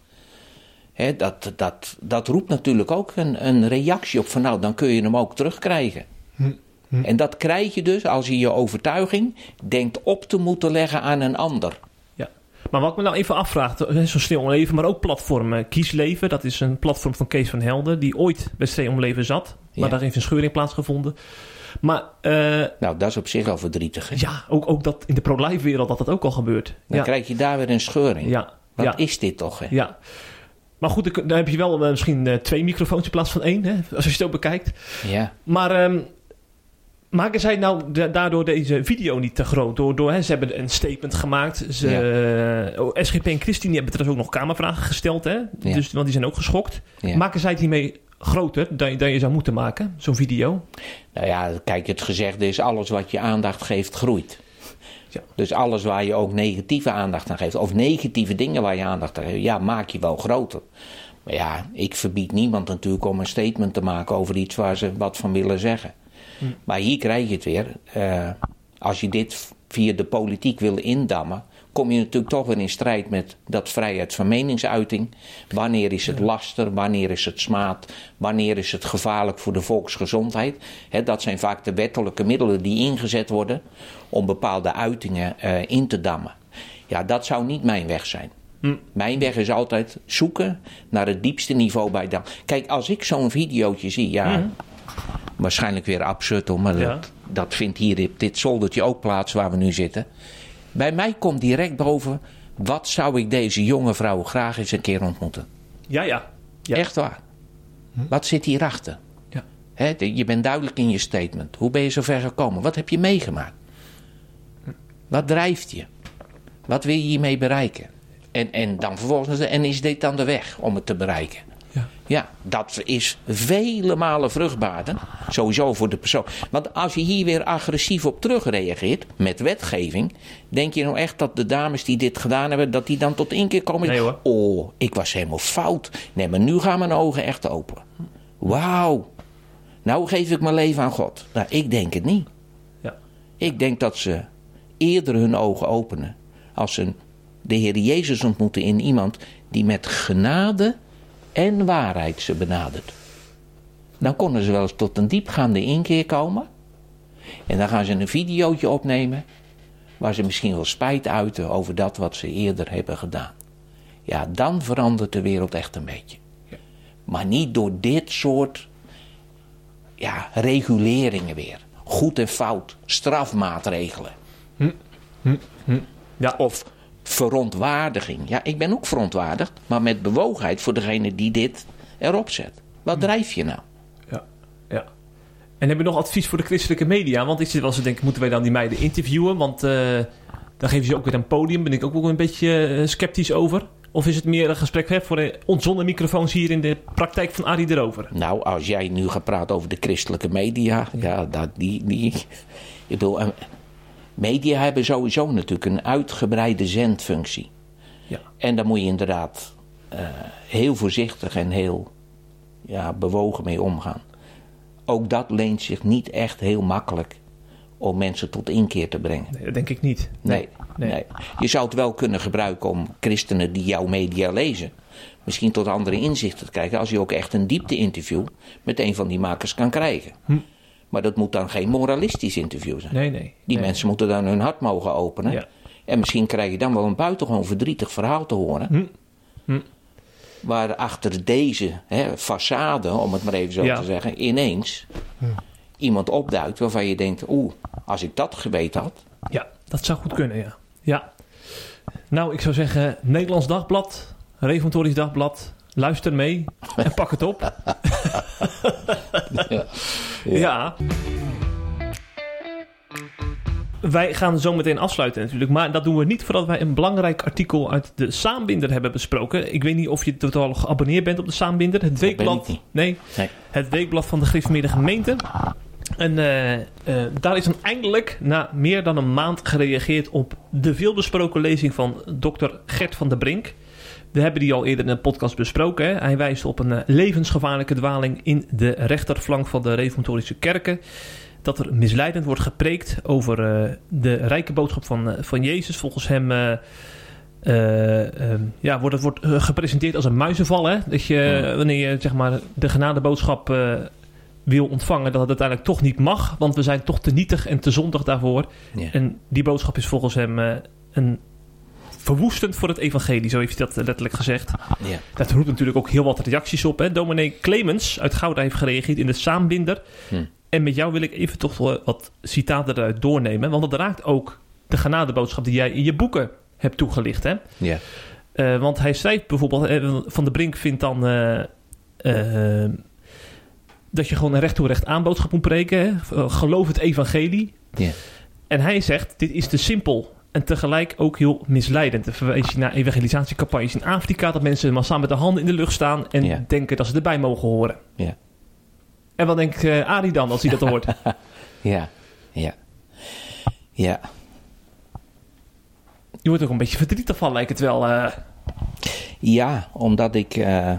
Dat, dat, dat roept natuurlijk ook een, een reactie op van nou, dan kun je hem ook terugkrijgen. En dat krijg je dus als je je overtuiging denkt op te moeten leggen aan een ander. Maar wat ik me nou even afvraag, eh, zo stil om leven, maar ook platform eh, Kiesleven. Dat is een platform van Kees van Helden, die ooit bij Stil om leven zat. Maar Ja. daar heeft een scheuring plaatsgevonden. Maar eh, Nou, dat is op zich al verdrietig. hè? ja, ook, ook dat in de pro-life wereld dat dat ook al gebeurt. Dan ja. krijg je daar weer een scheuring. ja. Wat ja. is dit toch? Hè? ja. Maar goed, dan heb je wel eh, misschien twee microfoons in plaats van één, hè, als je het zo bekijkt. Ja. Maar ehm, maken zij nou da- daardoor deze video niet te groot? Door, door, hè, ze hebben een statement gemaakt. Ze, eh, oh, SGP en Christine hebben trouwens ook nog kamervragen gesteld. Hè? Ja. Dus, want die zijn ook geschokt. Ja. Maken zij het hiermee groter dan, je- dan je zou moeten maken? Zo'n video? Nou ja, kijk, het gezegde is: alles wat je aandacht geeft, groeit. Ja. Dus alles waar je ook negatieve aandacht aan geeft, of negatieve dingen waar je aandacht aan geeft, ja, maak je wel groter. Maar ja, ik verbied niemand natuurlijk om een statement te maken over iets waar ze wat van willen zeggen. Maar hier krijg je het weer. eh, als je dit via de politiek wil indammen, kom je natuurlijk toch weer in strijd met dat vrijheid van meningsuiting. Wanneer is het laster? Wanneer is het smaad? Wanneer is het gevaarlijk voor de volksgezondheid? Dat zijn vaak de wettelijke middelen die ingezet worden om bepaalde uitingen eh, in te dammen. Ja, dat zou niet mijn weg zijn. Mijn weg is altijd zoeken naar het diepste niveau bij dan. Kijk, als ik zo'n videootje zie, ja, waarschijnlijk weer absurd maar Ja. dat, dat vindt hier op dit zoldertje ook plaats waar we nu zitten. Bij mij komt direct boven, wat zou ik deze jonge vrouw graag eens een keer ontmoeten? Ja, ja. Ja. Echt waar. Wat zit hierachter? Ja. Je bent duidelijk in je statement. Hoe ben je zover gekomen? Wat heb je meegemaakt? Wat drijft je? Wat wil je hiermee bereiken? En, en dan vervolgens, en is dit dan de weg om het te bereiken? Ja. Ja, dat is vele malen vruchtbaarder. Sowieso voor de persoon. Want als je hier weer agressief op terugreageert met wetgeving. Denk je nou echt dat de dames die dit gedaan hebben, dat die dan tot inkeer komen? Nee, hoor. Oh, ik was helemaal fout. Nee, maar nu gaan mijn ogen echt open. Wauw. Nou geef ik mijn leven aan God. Nou, ik denk het niet. Ja. Ik denk dat ze eerder hun ogen openen als ze de Heer Jezus ontmoeten in iemand die met genade en waarheid ze benadert. Dan konden ze wel eens tot een diepgaande inkeer komen. En dan gaan ze een videootje opnemen waar ze misschien wel spijt uiten over dat wat ze eerder hebben gedaan. Ja, dan verandert de wereld echt een beetje. Maar niet door dit soort ja, reguleringen weer. Goed en fout, strafmaatregelen. Ja. Of verontwaardiging. Ja, ik ben ook verontwaardigd, maar met bewogenheid voor degene die dit erop zet. Wat drijf je nou? Ja, ja. En heb je nog advies voor de christelijke media? Want ik zit wel eens te denken, moeten wij dan die meiden interviewen? Want eh, dan geven ze ook weer een podium. Ben ik ook wel een beetje eh, sceptisch over. Of is het meer een gesprek hè, voor de, ons zonder microfoons hier in de praktijk van Arie erover? Nou, als jij nu gaat praten over de christelijke media, ja, dat, die, die. Ik bedoel, media hebben sowieso natuurlijk een uitgebreide zendfunctie. Ja. En daar moet je inderdaad eh, heel voorzichtig en heel ja, bewogen mee omgaan. Ook dat leent zich niet echt heel makkelijk om mensen tot inkeer te brengen. Nee, dat denk ik niet. Nee, nee. nee. Je zou het wel kunnen gebruiken om christenen die jouw media lezen, misschien tot andere inzichten te krijgen. Als je ook echt een diepte-interview met een van die makers kan krijgen. Maar dat moet dan geen moralistisch interview zijn. Nee, nee. Die nee. mensen moeten dan hun hart mogen openen. Ja. En misschien krijg je dan wel een buitengewoon verdrietig verhaal te horen. Hm. Hm. Waar achter deze hè, façade, om het maar even zo Ja. te zeggen, ineens iemand opduikt waarvan je denkt: oeh, als ik dat geweten had. Ja, dat zou goed kunnen, ja. ja. Nou, ik zou zeggen, Nederlands Dagblad, Reformatorisch Dagblad, luister mee en pak het op. ja. Wij gaan zo meteen afsluiten natuurlijk, maar dat doen we niet voordat wij een belangrijk artikel uit de Saambinder hebben besproken. Ik weet niet of je totaal geabonneerd bent op de Saambinder. Het weekblad. Nee, Nee. het weekblad van de Gereformeerde Gemeente. En eh, eh, daar is dan eindelijk na meer dan een maand gereageerd op de veelbesproken lezing van dokter Gert van der Brink. We hebben die al eerder in een podcast besproken. Hè. Hij wijst op een eh, levensgevaarlijke dwaling in de rechterflank van de reformatorische kerken. Dat er misleidend wordt gepreekt over eh, de rijke boodschap van, eh, van Jezus. Volgens hem eh, eh, ehm, ja, wordt het wordt gepresenteerd als een muizenval. Hè? Dat je, wanneer je zeg maar, de genadeboodschap wil ontvangen, dat het uiteindelijk toch niet mag. Want we zijn toch te nietig en te zondig daarvoor. Ja. En die boodschap is volgens hem een verwoestend voor het evangelie. Zo heeft hij dat letterlijk gezegd. Ja. Dat roept natuurlijk ook heel wat reacties op. Hè? Dominee Clemens uit Gouda heeft gereageerd in de Saambinder. Hm. En met jou wil ik even toch wel wat citaten eruit doornemen. Want dat raakt ook de genadeboodschap die jij in je boeken hebt toegelicht. Hè? Ja. Eh, want hij schrijft bijvoorbeeld, eh, Van de Brink vindt dan eh, eh, dat je gewoon een recht toe recht aan boodschap moet preken. Hè? Eh, Geloof het evangelie. Ja. En hij zegt, dit is te simpel en tegelijk ook heel misleidend. Dan naar evangelisatiecampagnes in Afrika, dat mensen massaal met de handen in de lucht staan en Ja. denken dat ze erbij mogen horen. Ja. En wat denkt eh Arie dan als hij dat hoort? Ja. Ja. Ja. Je wordt ook een beetje verdrietig van, lijkt het wel. eh. Ja, omdat ik. eh,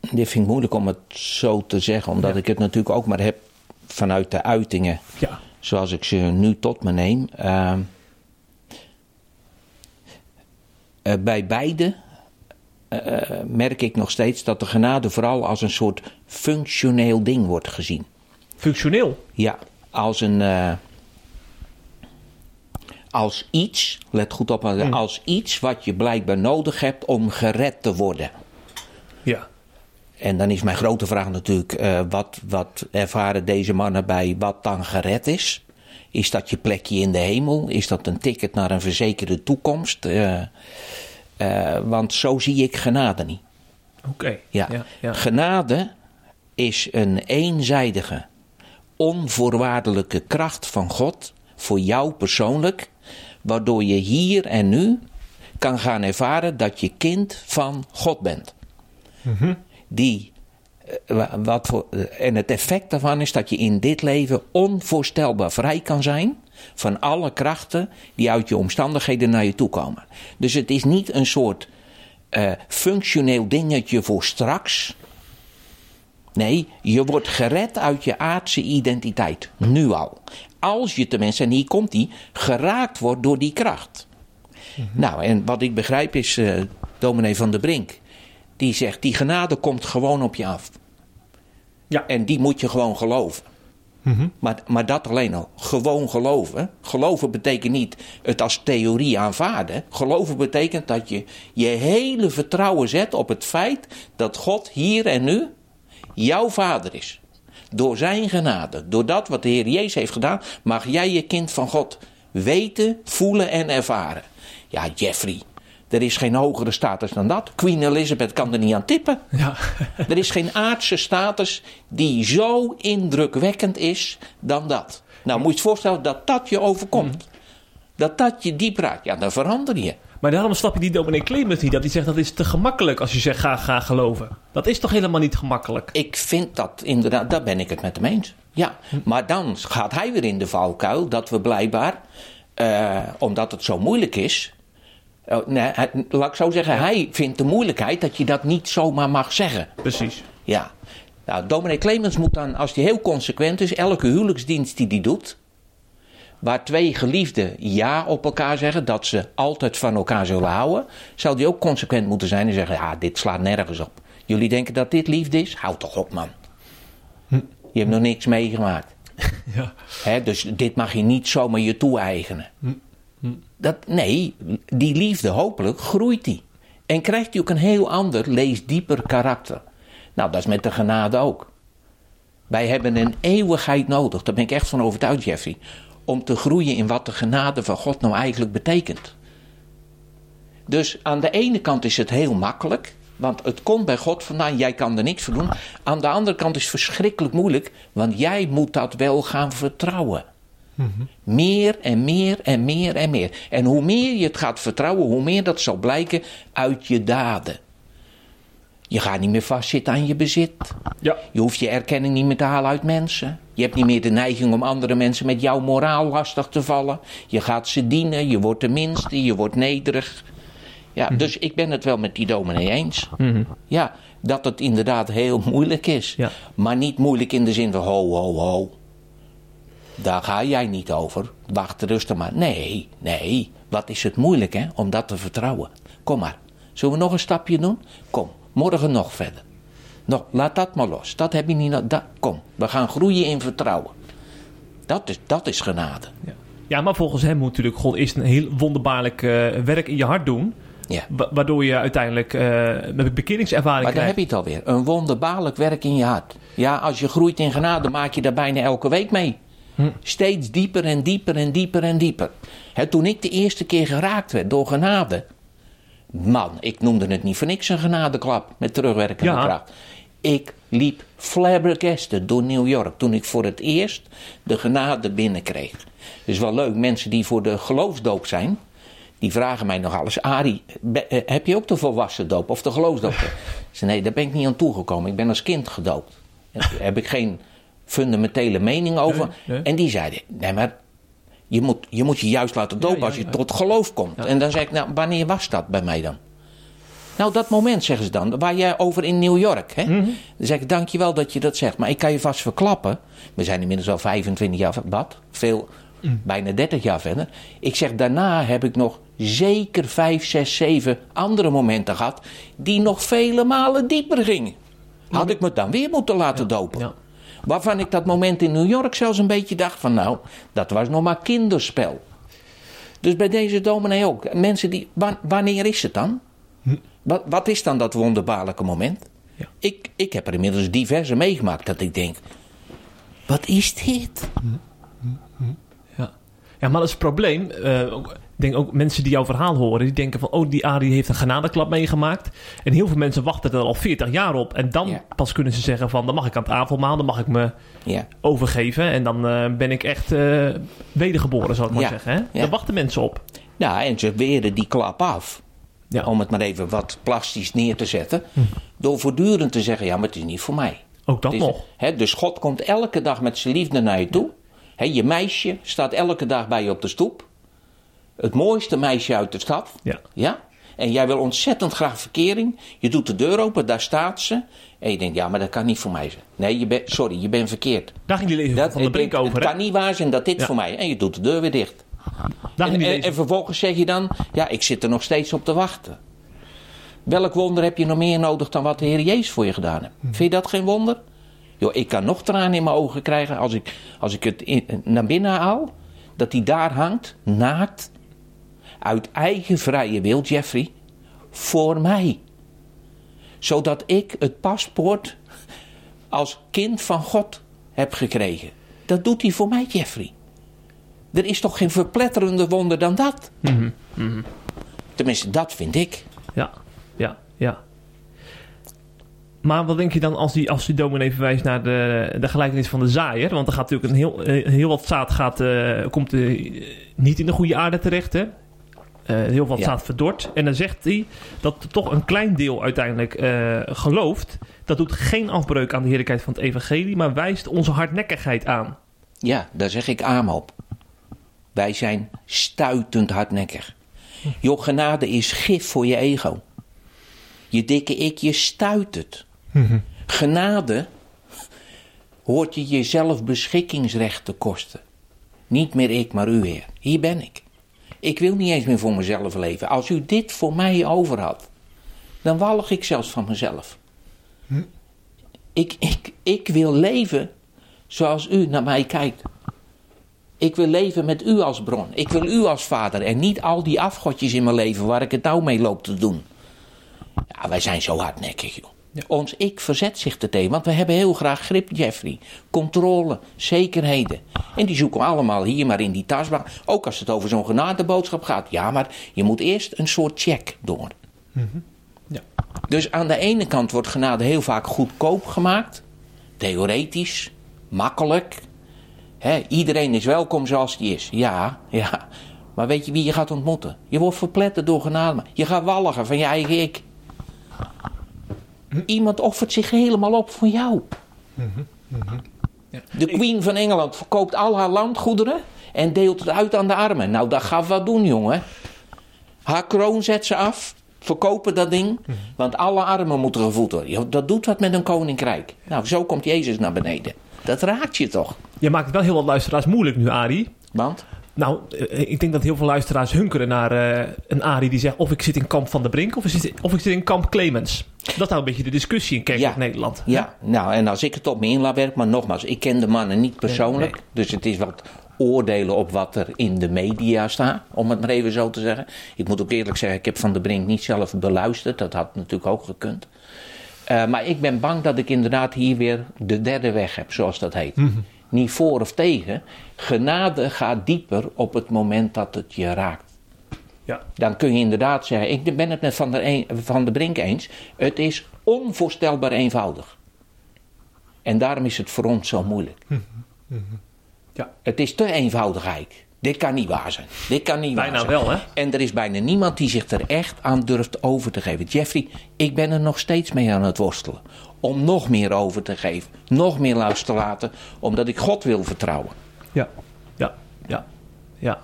dit vind ik moeilijk om het zo te zeggen, omdat Ja. ik het natuurlijk ook maar heb vanuit de uitingen ja, zoals ik ze nu tot me neem. Ehm, eh, bij beide eh, merk ik nog steeds dat de genade vooral als een soort functioneel ding wordt gezien. functioneel. Ja, als een. eh, als iets, let goed op, Mm. als iets wat je blijkbaar nodig hebt om gered te worden. Ja. En dan is mijn grote vraag natuurlijk, eh, wat, wat ervaren deze mannen bij wat dan gered is? Is dat je plekje in de hemel? Is dat een ticket naar een verzekerde toekomst? Eh, eh, want zo zie ik genade niet. Oké. Ja. Ja, ja. Genade is een eenzijdige, onvoorwaardelijke kracht van God voor jou persoonlijk, waardoor je hier en nu kan gaan ervaren dat je kind van God bent. Eh, wa- wat voor, eh, en het effect daarvan is dat je in dit leven onvoorstelbaar vrij kan zijn van alle krachten die uit je omstandigheden naar je toe komen. Dus het is niet een soort eh, functioneel dingetje voor straks. Nee, je wordt gered uit je aardse identiteit. Nu al. Als je tenminste, en hier komt die, geraakt wordt door die kracht. Nou, en wat ik begrijp is, eh dominee van der Brink, die zegt, die genade komt gewoon op je af. Ja. En die moet je gewoon geloven. maar, maar dat alleen al. Gewoon geloven. Geloven betekent niet het als theorie aanvaarden. Geloven betekent dat je je hele vertrouwen zet op het feit dat God hier en nu jouw vader is. Door zijn genade, door dat wat de Heer Jezus heeft gedaan, mag jij je kind van God weten, voelen en ervaren. Ja, Jeffrey, er is geen hogere status dan dat. Queen Elizabeth kan er niet aan tippen. Ja. Er is geen aardse status die zo indrukwekkend is dan dat. Nou, moet je je voorstellen dat dat je overkomt. Dat dat je diep raakt. Ja, dan verander je. Maar daarom snap je die dominee Clemens niet. Dat hij zegt dat is te gemakkelijk als je zegt ga, ga geloven. Dat is toch helemaal niet gemakkelijk? Ik vind dat inderdaad, daar ben ik het met hem eens. Ja, maar dan gaat hij weer in de valkuil dat we blijkbaar, eh, omdat het zo moeilijk is. Eh, nee, hij- laat ik zo zeggen, hij vindt de moeilijkheid dat je dat niet zomaar mag zeggen. Precies. Ja. Nou, dominee Clemens moet dan, als hij heel consequent is, elke huwelijksdienst die hij doet, waar twee geliefden ja op elkaar zeggen, dat ze altijd van elkaar zullen houden, zou hij ook consequent moeten zijn en zeggen, ja, dit slaat nergens op. Jullie denken dat dit liefde is? Houd toch op, man. Je hebt nog niks meegemaakt. Ja. Dus dit mag je niet zomaar je toe-eigenen. Dat, nee, die liefde hopelijk groeit die. En krijgt hij ook een heel ander, lees dieper karakter. Nou, dat is met de genade ook. Wij hebben een eeuwigheid nodig, daar ben ik echt van overtuigd, Jeffrey. Om te groeien in wat de genade van God nou eigenlijk betekent. Dus aan de ene kant is het heel makkelijk, want het komt bij God vandaan, jij kan er niks voor doen. Aan de andere kant is het verschrikkelijk moeilijk, want jij moet dat wel gaan vertrouwen. Meer en meer en meer en meer. En hoe meer je het gaat vertrouwen, hoe meer dat zal blijken uit je daden. Je gaat niet meer vastzitten aan je bezit. Ja. Je hoeft je erkenning niet meer te halen uit mensen. Je hebt niet meer de neiging om andere mensen met jouw moraal lastig te vallen. Je gaat ze dienen, je wordt de minste, je wordt nederig. Ja, dus ik ben het wel met die dominee eens. Ja, dat het inderdaad heel moeilijk is. Ja. Maar niet moeilijk in de zin van ho, ho, ho. Daar ga jij niet over. Wacht rustig maar. Nee, nee. Wat is het moeilijk hè, om dat te vertrouwen. Kom maar. Zullen we nog een stapje doen? Kom, morgen nog verder. Nog, laat dat maar los. Dat heb je niet nodig. Kom, we gaan groeien in vertrouwen. Dat is, dat is genade. Ja. ja, maar volgens hem moet natuurlijk God eerst een heel wonderbaarlijk eh, werk in je hart doen. Ja. wa- Waardoor je uiteindelijk eh met bekeringservaring Maar daar krijgt. heb je het alweer. Een wonderbaarlijk werk in je hart. Ja, als je groeit in genade, maak je daar bijna elke week mee. Steeds dieper en dieper en dieper en dieper. Toen ik de eerste keer geraakt werd door genade. Man, ik noemde het niet voor niks een genadeklap met terugwerkende Ja. kracht. Ik liep flabbergasted door New York toen ik voor het eerst de genade binnenkreeg. Dus wel leuk, mensen die voor de geloofsdoop zijn, die vragen mij nog alles. Arie, be- eh, heb je ook de volwassen doop of de geloofsdoop? Nee, daar ben ik niet aan toegekomen. Ik ben als kind gedoopt. Heb ik geen fundamentele mening over. Nee, nee. En die zeiden, nee maar je moet, je moet je juist laten dopen ja, als je ja. tot geloof komt. En dan zei ik, nou wanneer was dat bij mij dan? Nou, dat moment zeggen ze dan, waar jij over in New York. Hè? Mhm. Dan zeg ik, dankjewel dat je dat zegt. Maar ik kan je vast verklappen. We zijn inmiddels al 25 jaar, wat? Veel, Mhm. bijna 30 jaar verder. Ik zeg, daarna heb ik nog zeker 5, 6, 7 andere momenten gehad. die nog vele malen dieper gingen. Had ik me dan weer moeten laten dopen. Waarvan ik dat moment in New York zelfs een beetje dacht van, nou, dat was nog maar kinderspel. Dus bij deze dominee ook. Mensen die, wa- wanneer is het dan? Wat, wat is dan dat wonderbaarlijke moment? Ja. Ik, ik heb er inmiddels diverse meegemaakt dat ik denk: wat is dit? Ja. ja, maar dat is het probleem. Eh, denk ook mensen die jouw verhaal horen, die denken van, oh, die Arie heeft een genadeklap meegemaakt. En heel veel mensen wachten er al 40 jaar op. En dan Ja. pas kunnen ze zeggen van, dan mag ik aan het avondmaal, dan mag ik me Ja, overgeven. En dan eh, ben ik echt eh, wedergeboren, zou ik maar Ja. zeggen. Hè? Daar wachten mensen op. ja en ze weren die klap af. Ja. Om het maar even wat plastisch neer te zetten. Door voortdurend te zeggen: ja, maar het is niet voor mij. Ook dat is- nog. hè, dus God komt elke dag met zijn liefde naar je toe. Hè, je meisje staat elke dag bij je op de stoep. Het mooiste meisje uit de stad. Ja. Ja? En jij wil ontzettend graag verkering. Je doet de deur open, daar staat ze. En je denkt, ja, maar dat kan niet voor mij zijn. Nee, je sorry, je bent verkeerd. Daar ging die Dat, van de Brink het, over. het kan niet waar zijn dat dit Ja. voor mij... En je doet de deur weer dicht. Daar ging En, die en, en vervolgens zeg je dan, ja, ik zit er nog steeds op te wachten. Welk wonder heb je nog meer nodig dan wat de Heer Jezus voor je gedaan heeft? Vind je dat geen wonder? Joh, ik kan nog tranen in mijn ogen krijgen als ik, als ik het in- naar binnen haal. Dat hij daar hangt, naakt. Uit eigen vrije wil, Jeffrey. Voor mij. Zodat ik het paspoort als kind van God heb gekregen. Dat doet hij voor mij, Jeffrey. Er is toch geen verpletterende wonder dan dat? Tenminste, dat vind ik. Ja, ja, ja. Maar wat denk je dan als die, als die dominee verwijst naar de, de gelijkenis van de zaaier? Want er gaat natuurlijk een heel, heel wat zaad gaat, eh, komt eh, niet in de goede aarde terecht, hè? Eh, heel wat Ja. zaad verdort. En dan zegt hij dat toch een klein deel uiteindelijk eh, gelooft. Dat doet geen afbreuk aan de heerlijkheid van het evangelie, maar wijst onze hardnekkigheid aan. Ja, daar zeg ik amen op. Wij zijn stuitend hardnekkig. Joh, genade is gif voor je ego. Je dikke ik, je stuit het. Genade hoort je jezelf beschikkingsrecht te kosten. Niet meer ik, maar u, Heer. Hier ben ik. Ik wil niet eens meer voor mezelf leven. Als u dit voor mij over had, dan walg ik zelfs van mezelf. Ik, ik, ik wil leven zoals u naar mij kijkt. Ik wil leven met u als bron. Ik wil u als vader en niet al die afgodjes in mijn leven waar ik het nou mee loop te doen. Ja, wij zijn zo hardnekkig, joh. Ons ik verzet zich er tegen, want we hebben heel graag grip, Jeffrey. Controle, zekerheden. En die zoeken we allemaal hier maar in die tasbak. Ook als het over zo'n genadeboodschap gaat. Ja, maar je moet eerst een soort check door. Ja. Dus aan de ene kant wordt genade heel vaak goedkoop gemaakt. Theoretisch, makkelijk. Iedereen is welkom zoals die is. Ja, ja. Maar weet je wie je gaat ontmoeten? Je wordt verpletterd door genade. Je gaat walligen van je eigen ik. Iemand offert zich helemaal op voor jou. Ja. De Queen van Engeland verkoopt al haar landgoederen en deelt het uit aan de armen. Nou, dat gaat wat doen, jongen. Haar kroon zet ze af, verkopen dat ding, want alle armen moeten gevoed worden. Dat doet wat met een koninkrijk. Nou, zo komt Jezus naar beneden. Dat raakt je toch? Je maakt het wel heel wat luisteraars moeilijk nu, Arie. Want? Nou, eh, ik denk dat heel veel luisteraars hunkeren naar eh, een Arie die zegt... of ik zit in kamp Van de Brink of, ik zit, of ik zit in kamp Clemens. Dat is nou een beetje de discussie in Kerkelijk Ja. Nederland. Ja, nou, en als ik het op me in laat werken, maar nogmaals, ik ken de mannen niet persoonlijk. Nee. Dus het is wat oordelen op wat er in de media staat, om het maar even zo te zeggen. Ik moet ook eerlijk zeggen, ik heb Van der Brink niet zelf beluisterd, dat had natuurlijk ook gekund. Eh, maar ik ben bang dat ik inderdaad hier weer de derde weg heb, zoals dat heet. Niet voor of tegen. Genade gaat dieper op het moment dat het je raakt. Ja. Dan kun je inderdaad zeggen, ik ben het met Van der, een, van der Brink eens, het is onvoorstelbaar eenvoudig. En daarom is het voor ons zo moeilijk. Ja. Het is te eenvoudig eigenlijk. Dit kan niet waar zijn. Dit kan niet Bijna waar zijn. wel, hè? En er is bijna niemand die zich er echt aan durft over te geven. Jeffrey, ik ben er nog steeds mee aan het worstelen. Om nog meer over te geven. Nog meer los te laten. Omdat ik God wil vertrouwen. Ja. Ja. Ja. Ja.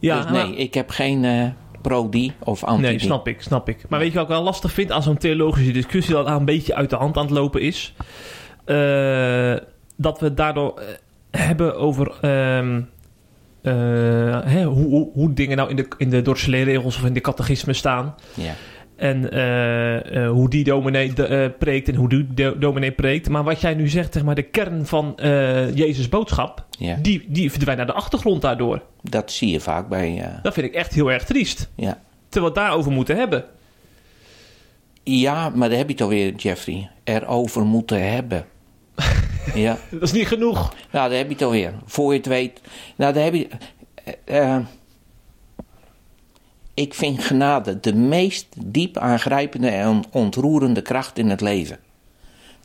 Ja, dus nee, maar- ik heb geen eh, pro-die of anti-die. Nee, snap ik, snap ik. Maar weet je wat ik wel lastig vind aan zo'n theologische discussie... dat een beetje uit de hand aan het lopen is? Eh, dat we daardoor eh, hebben over... ehm, eh, hè, hoe, hoe, hoe dingen nou in de, in de regels of in de catechisme staan. Ja. En eh, eh, hoe die dominee eh, preekt en hoe die do- dominee preekt. Maar wat jij nu zegt, zeg maar, de kern van Jezus' boodschap, Ja. die, die verdwijnt naar de achtergrond daardoor. Dat zie je vaak bij. Dat vind ik echt heel erg triest. ja. Terwijl we het daarover moeten hebben. ja, maar daar heb je het alweer, Jeffrey. Erover moeten hebben. ja. Dat is niet genoeg. Nou, daar heb je het alweer. Voor je het weet. Nou, daar heb je. Ik vind genade de meest diep aangrijpende en ontroerende kracht in het leven.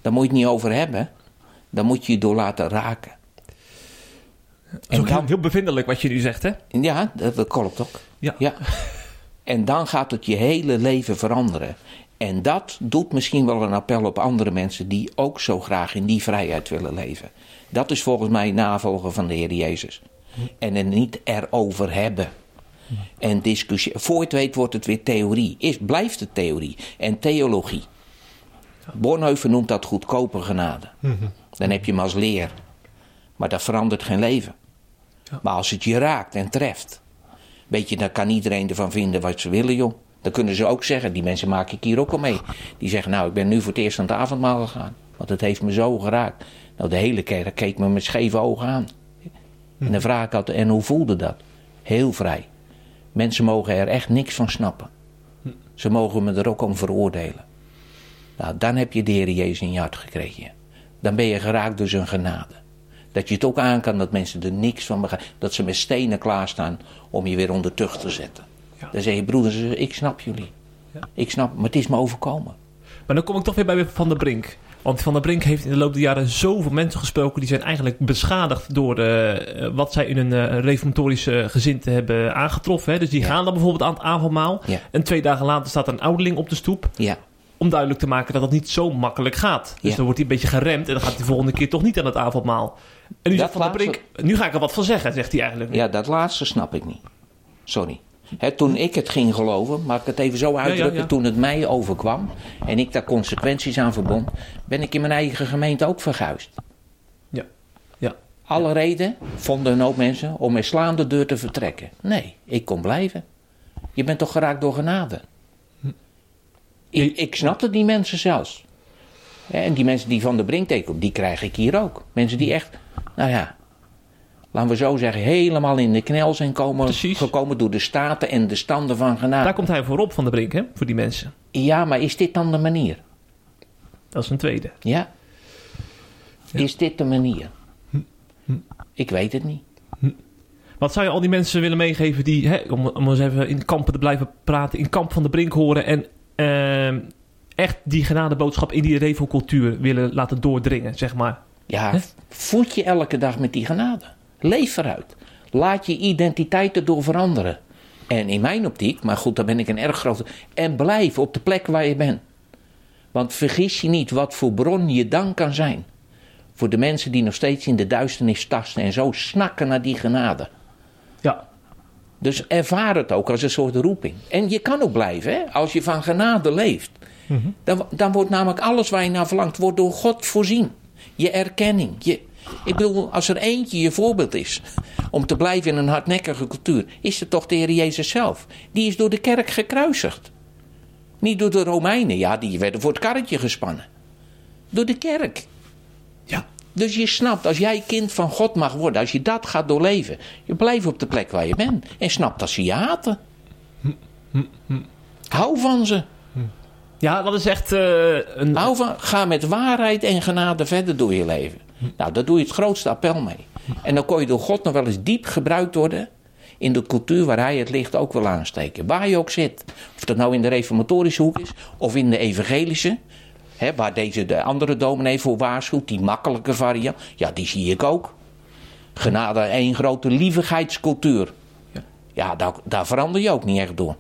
Daar moet je het niet over hebben. Daar moet je je door laten raken. Dat is En ook heel, heel bevindelijk wat je nu zegt, hè? ja, dat, dat klopt ook. Ja. Ja. En dan gaat het je hele leven veranderen. En dat doet misschien wel een appel op andere mensen die ook zo graag in die vrijheid willen leven. Dat is volgens mij navolgen van de Heer Jezus. En het niet erover hebben. En discussie. Voor het weet wordt het weer theorie. Is, blijft het theorie en theologie. Bornheuven noemt dat goedkope genade. Dan heb je hem als leer. Maar dat verandert geen leven. Maar als het je raakt en treft. Weet je, dan kan iedereen ervan vinden wat ze willen, joh. Dan kunnen ze ook zeggen, die mensen maak ik hier ook al mee. Die zeggen, nou, ik ben nu voor het eerst aan het avondmaal gegaan. Want het heeft me zo geraakt. Nou, de hele kerk keek me met scheve ogen aan. En dan vraag ik altijd, en hoe voelde dat? Heel vrij. Mensen mogen er echt niks van snappen. Ze mogen me er ook om veroordelen. Nou, dan heb je de Heer Jezus in je hart gekregen. Dan ben je geraakt door zijn genade. Dat je het ook aan kan dat mensen er niks van begrijpen. Dat ze met stenen klaarstaan om je weer onder tucht te zetten. Ja. Dan zeg je, broeders, ik snap jullie. Ja. Ik snap, maar het is me overkomen. Maar dan kom ik toch weer bij Van der Brink. Want Van der Brink heeft in de loop der jaren zoveel mensen gesproken... die zijn eigenlijk beschadigd door eh, wat zij in een eh, reformatorische gezinte hebben aangetroffen. Hè. Dus die Ja. gaan dan bijvoorbeeld aan het avondmaal. Ja. En twee dagen later staat er een ouderling op de stoep... Ja, om duidelijk te maken dat dat niet zo makkelijk gaat. Dus dan wordt hij een beetje geremd... en dan gaat hij de volgende keer toch niet aan het avondmaal. En nu Dat zegt Van der laatste- Brink... nu ga ik er wat van zeggen, zegt hij eigenlijk. ja, dat laatste snap ik niet. Sorry. Toen ik het ging geloven, mag ik het even zo uitdrukken, ja. toen het mij overkwam en ik daar consequenties aan verbond, ben ik in mijn eigen gemeente ook verguisd. Ja. ja. Alle reden vonden een hoop mensen om met slaande deur te vertrekken. Nee, ik kon blijven. Je bent toch geraakt door genade? Ik, ik snapte die mensen zelfs. En die mensen die van de brink die krijg ik hier ook. Mensen die echt, nou ja, laten we zo zeggen, helemaal in de knel zijn komen, Precies. gekomen door de staten en de standen van genade. Daar komt hij voorop, Van der Brink, hè, voor die mensen. Ja, maar is dit dan de manier? Dat is een tweede. Ja? Is dit de manier? Ik weet het niet. Wat zou je al die mensen willen meegeven die, hè, om, om eens even in kampen te blijven praten, in kamp van de brink horen en ehm, echt die genadeboodschap in die revo-cultuur willen laten doordringen, zeg maar. Ja, voed je elke dag met die genade. Leef eruit. Laat je identiteit erdoor veranderen. En in mijn optiek, maar goed, daar ben ik een erg grote. En blijf op de plek waar je bent. Want vergis je niet wat voor bron je dan kan zijn. Voor de mensen die nog steeds in de duisternis tasten en zo snakken naar die genade. Ja, Dus ervaar het ook als een soort roeping. En je kan ook blijven, hè? als je van genade leeft. Dan, dan wordt namelijk alles waar je naar verlangt, wordt door God voorzien. Je erkenning. Je, ik bedoel, als er eentje je voorbeeld is om te blijven in een hardnekkige cultuur, is het toch de Heer Jezus zelf. Die is door de kerk gekruisigd. Niet door de Romeinen, ja, die werden voor het karretje gespannen. Door de kerk. ja, Dus je snapt, als jij kind van God mag worden, als je dat gaat doorleven, je blijft op de plek waar je bent. En snapt dat ze je haten. Hou van ze. ja dat is echt eh, een... Hou van, ga met waarheid en genade verder door je leven. Nou, daar doe je het grootste appel mee. En dan kon je door God nog wel eens diep gebruikt worden in de cultuur waar hij het licht ook wil aansteken. Waar je ook zit. Of dat nou in de reformatorische hoek is of in de evangelische. Hè, waar deze de andere dominee voor waarschuwt, die makkelijke variant. Ja, die zie ik ook. Genade, één grote lievigheidscultuur. Ja, daar, daar verander je ook niet echt door.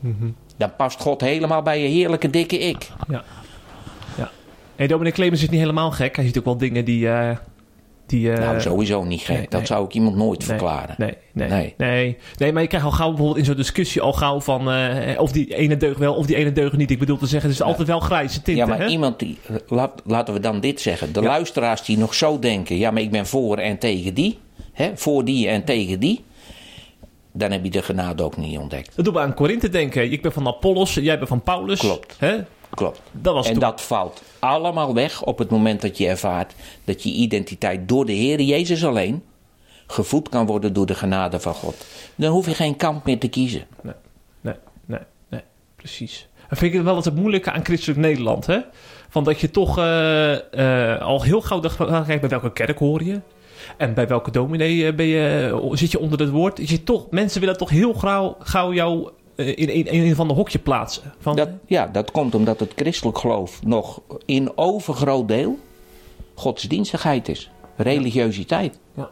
Dan past God helemaal bij je heerlijke dikke ik. Ja. ja. Hey, Dominic Clemens is niet helemaal gek. Hij ziet ook wel dingen die... eh, die eh, Nou, sowieso niet gek. nee, dat nee. zou ik iemand nooit nee, verklaren. Nee, nee, Nee. nee. maar je krijgt al gauw bijvoorbeeld in zo'n discussie al gauw van... eh, of die ene deug wel, of die ene deug niet. Ik bedoel te zeggen, het is altijd wel grijze tinten, Ja, maar hè? iemand die. Laat, laten we dan dit zeggen. De luisteraars die nog zo denken. Ja, maar ik ben voor en tegen die. Hè, voor die en tegen die. dan heb je de genade ook niet ontdekt. Dat doet me aan Korinthe denken. Ik ben van Apollos, jij bent van Paulus. Klopt. Hè? Klopt. Dat was en toen. dat valt allemaal weg op het moment dat je ervaart dat je identiteit door de Heer Jezus alleen gevoed kan worden door de genade van God. Dan hoef je geen kant meer te kiezen. Nee, nee, nee, nee, precies. Dat vind ik wel het moeilijke aan christelijk Nederland, hè? Van dat je toch eh, eh, al heel gauw ah, kijk, bij welke kerk hoor je? En bij welke dominee eh, ben je, zit je onder het woord? Je toch, mensen willen toch heel gauw, gauw jou eh, in, in, in een van de hokje plaatsen. Van, Dat, ja, dat komt omdat het christelijk geloof nog in overgroot deel godsdienstigheid is. Religiositeit. Ja.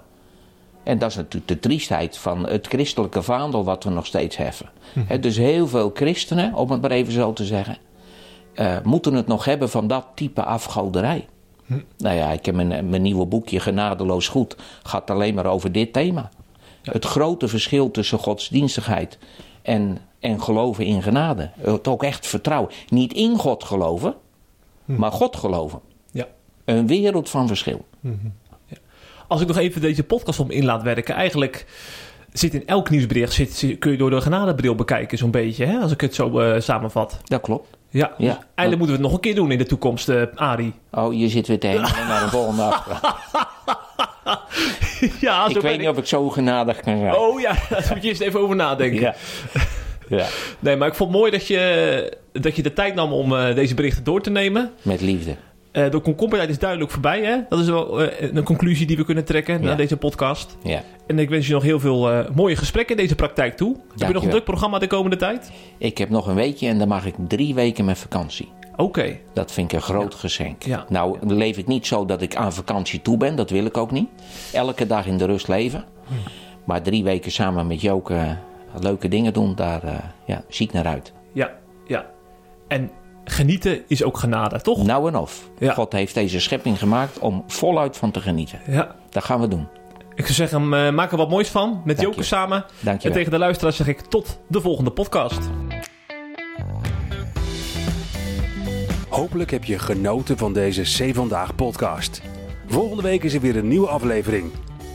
En dat is natuurlijk de triestheid van het christelijke vaandel wat we nog steeds heffen. Mhm. Dus heel veel christenen, om het maar even zo te zeggen, eh, moeten het nog hebben van dat type afgoderij. Hm. Nou ja, ik heb mijn, mijn nieuwe boekje Genadeloos Goed, gaat alleen maar over dit thema. Het grote verschil tussen godsdienstigheid en, en geloven in genade. Het ook echt vertrouwen. Niet in God geloven, maar God geloven. ja. Een wereld van verschil. Als ik nog even deze podcast om in laat werken, eigenlijk zit in elk nieuwsbericht, zit, kun je door de genadebril bekijken zo'n beetje, hè? als ik het zo eh, samenvat. Dat klopt. Ja, Ja. dus eigenlijk moeten we het nog een keer doen in de toekomst, eh Arie. Oh, je zit weer te hengelen naar de volgende afspraak. ja, zo Ik weet niet of ik zo genadig kan zijn. Oh ja, daar moet je eerst even over nadenken. Ja. Ja. Nee, maar ik vond het mooi dat je, dat je de tijd nam om eh, deze berichten door te nemen. Met liefde. Eh, de komkommertijd is duidelijk voorbij, hè? Dat is wel eh, een conclusie die we kunnen trekken Ja. na deze podcast. Ja. En ik wens je nog heel veel mooie gesprekken in deze praktijk toe. Heb je nog een druk programma de komende tijd? Ik heb nog een weekje en dan mag ik drie weken met vakantie. Oké. Dat vind ik een groot geschenk. Ja. Nou leef ik niet zo dat ik aan vakantie toe ben. Dat wil ik ook niet. Elke dag in de rust leven. Maar drie weken samen met Joke leuke dingen doen, daar eh, ja, zie ik naar uit. Ja, ja. En genieten is ook genade, toch? Nou en of. Ja. God heeft deze schepping gemaakt om voluit van te genieten. Ja. Dat gaan we doen. Ik zou zeggen, eh, maak er wat moois van met Joke samen. Dank je En tegen de luisteraars zeg ik tot de volgende podcast. Hopelijk heb je genoten van deze C Vandaag podcast. Volgende week is er weer een nieuwe aflevering.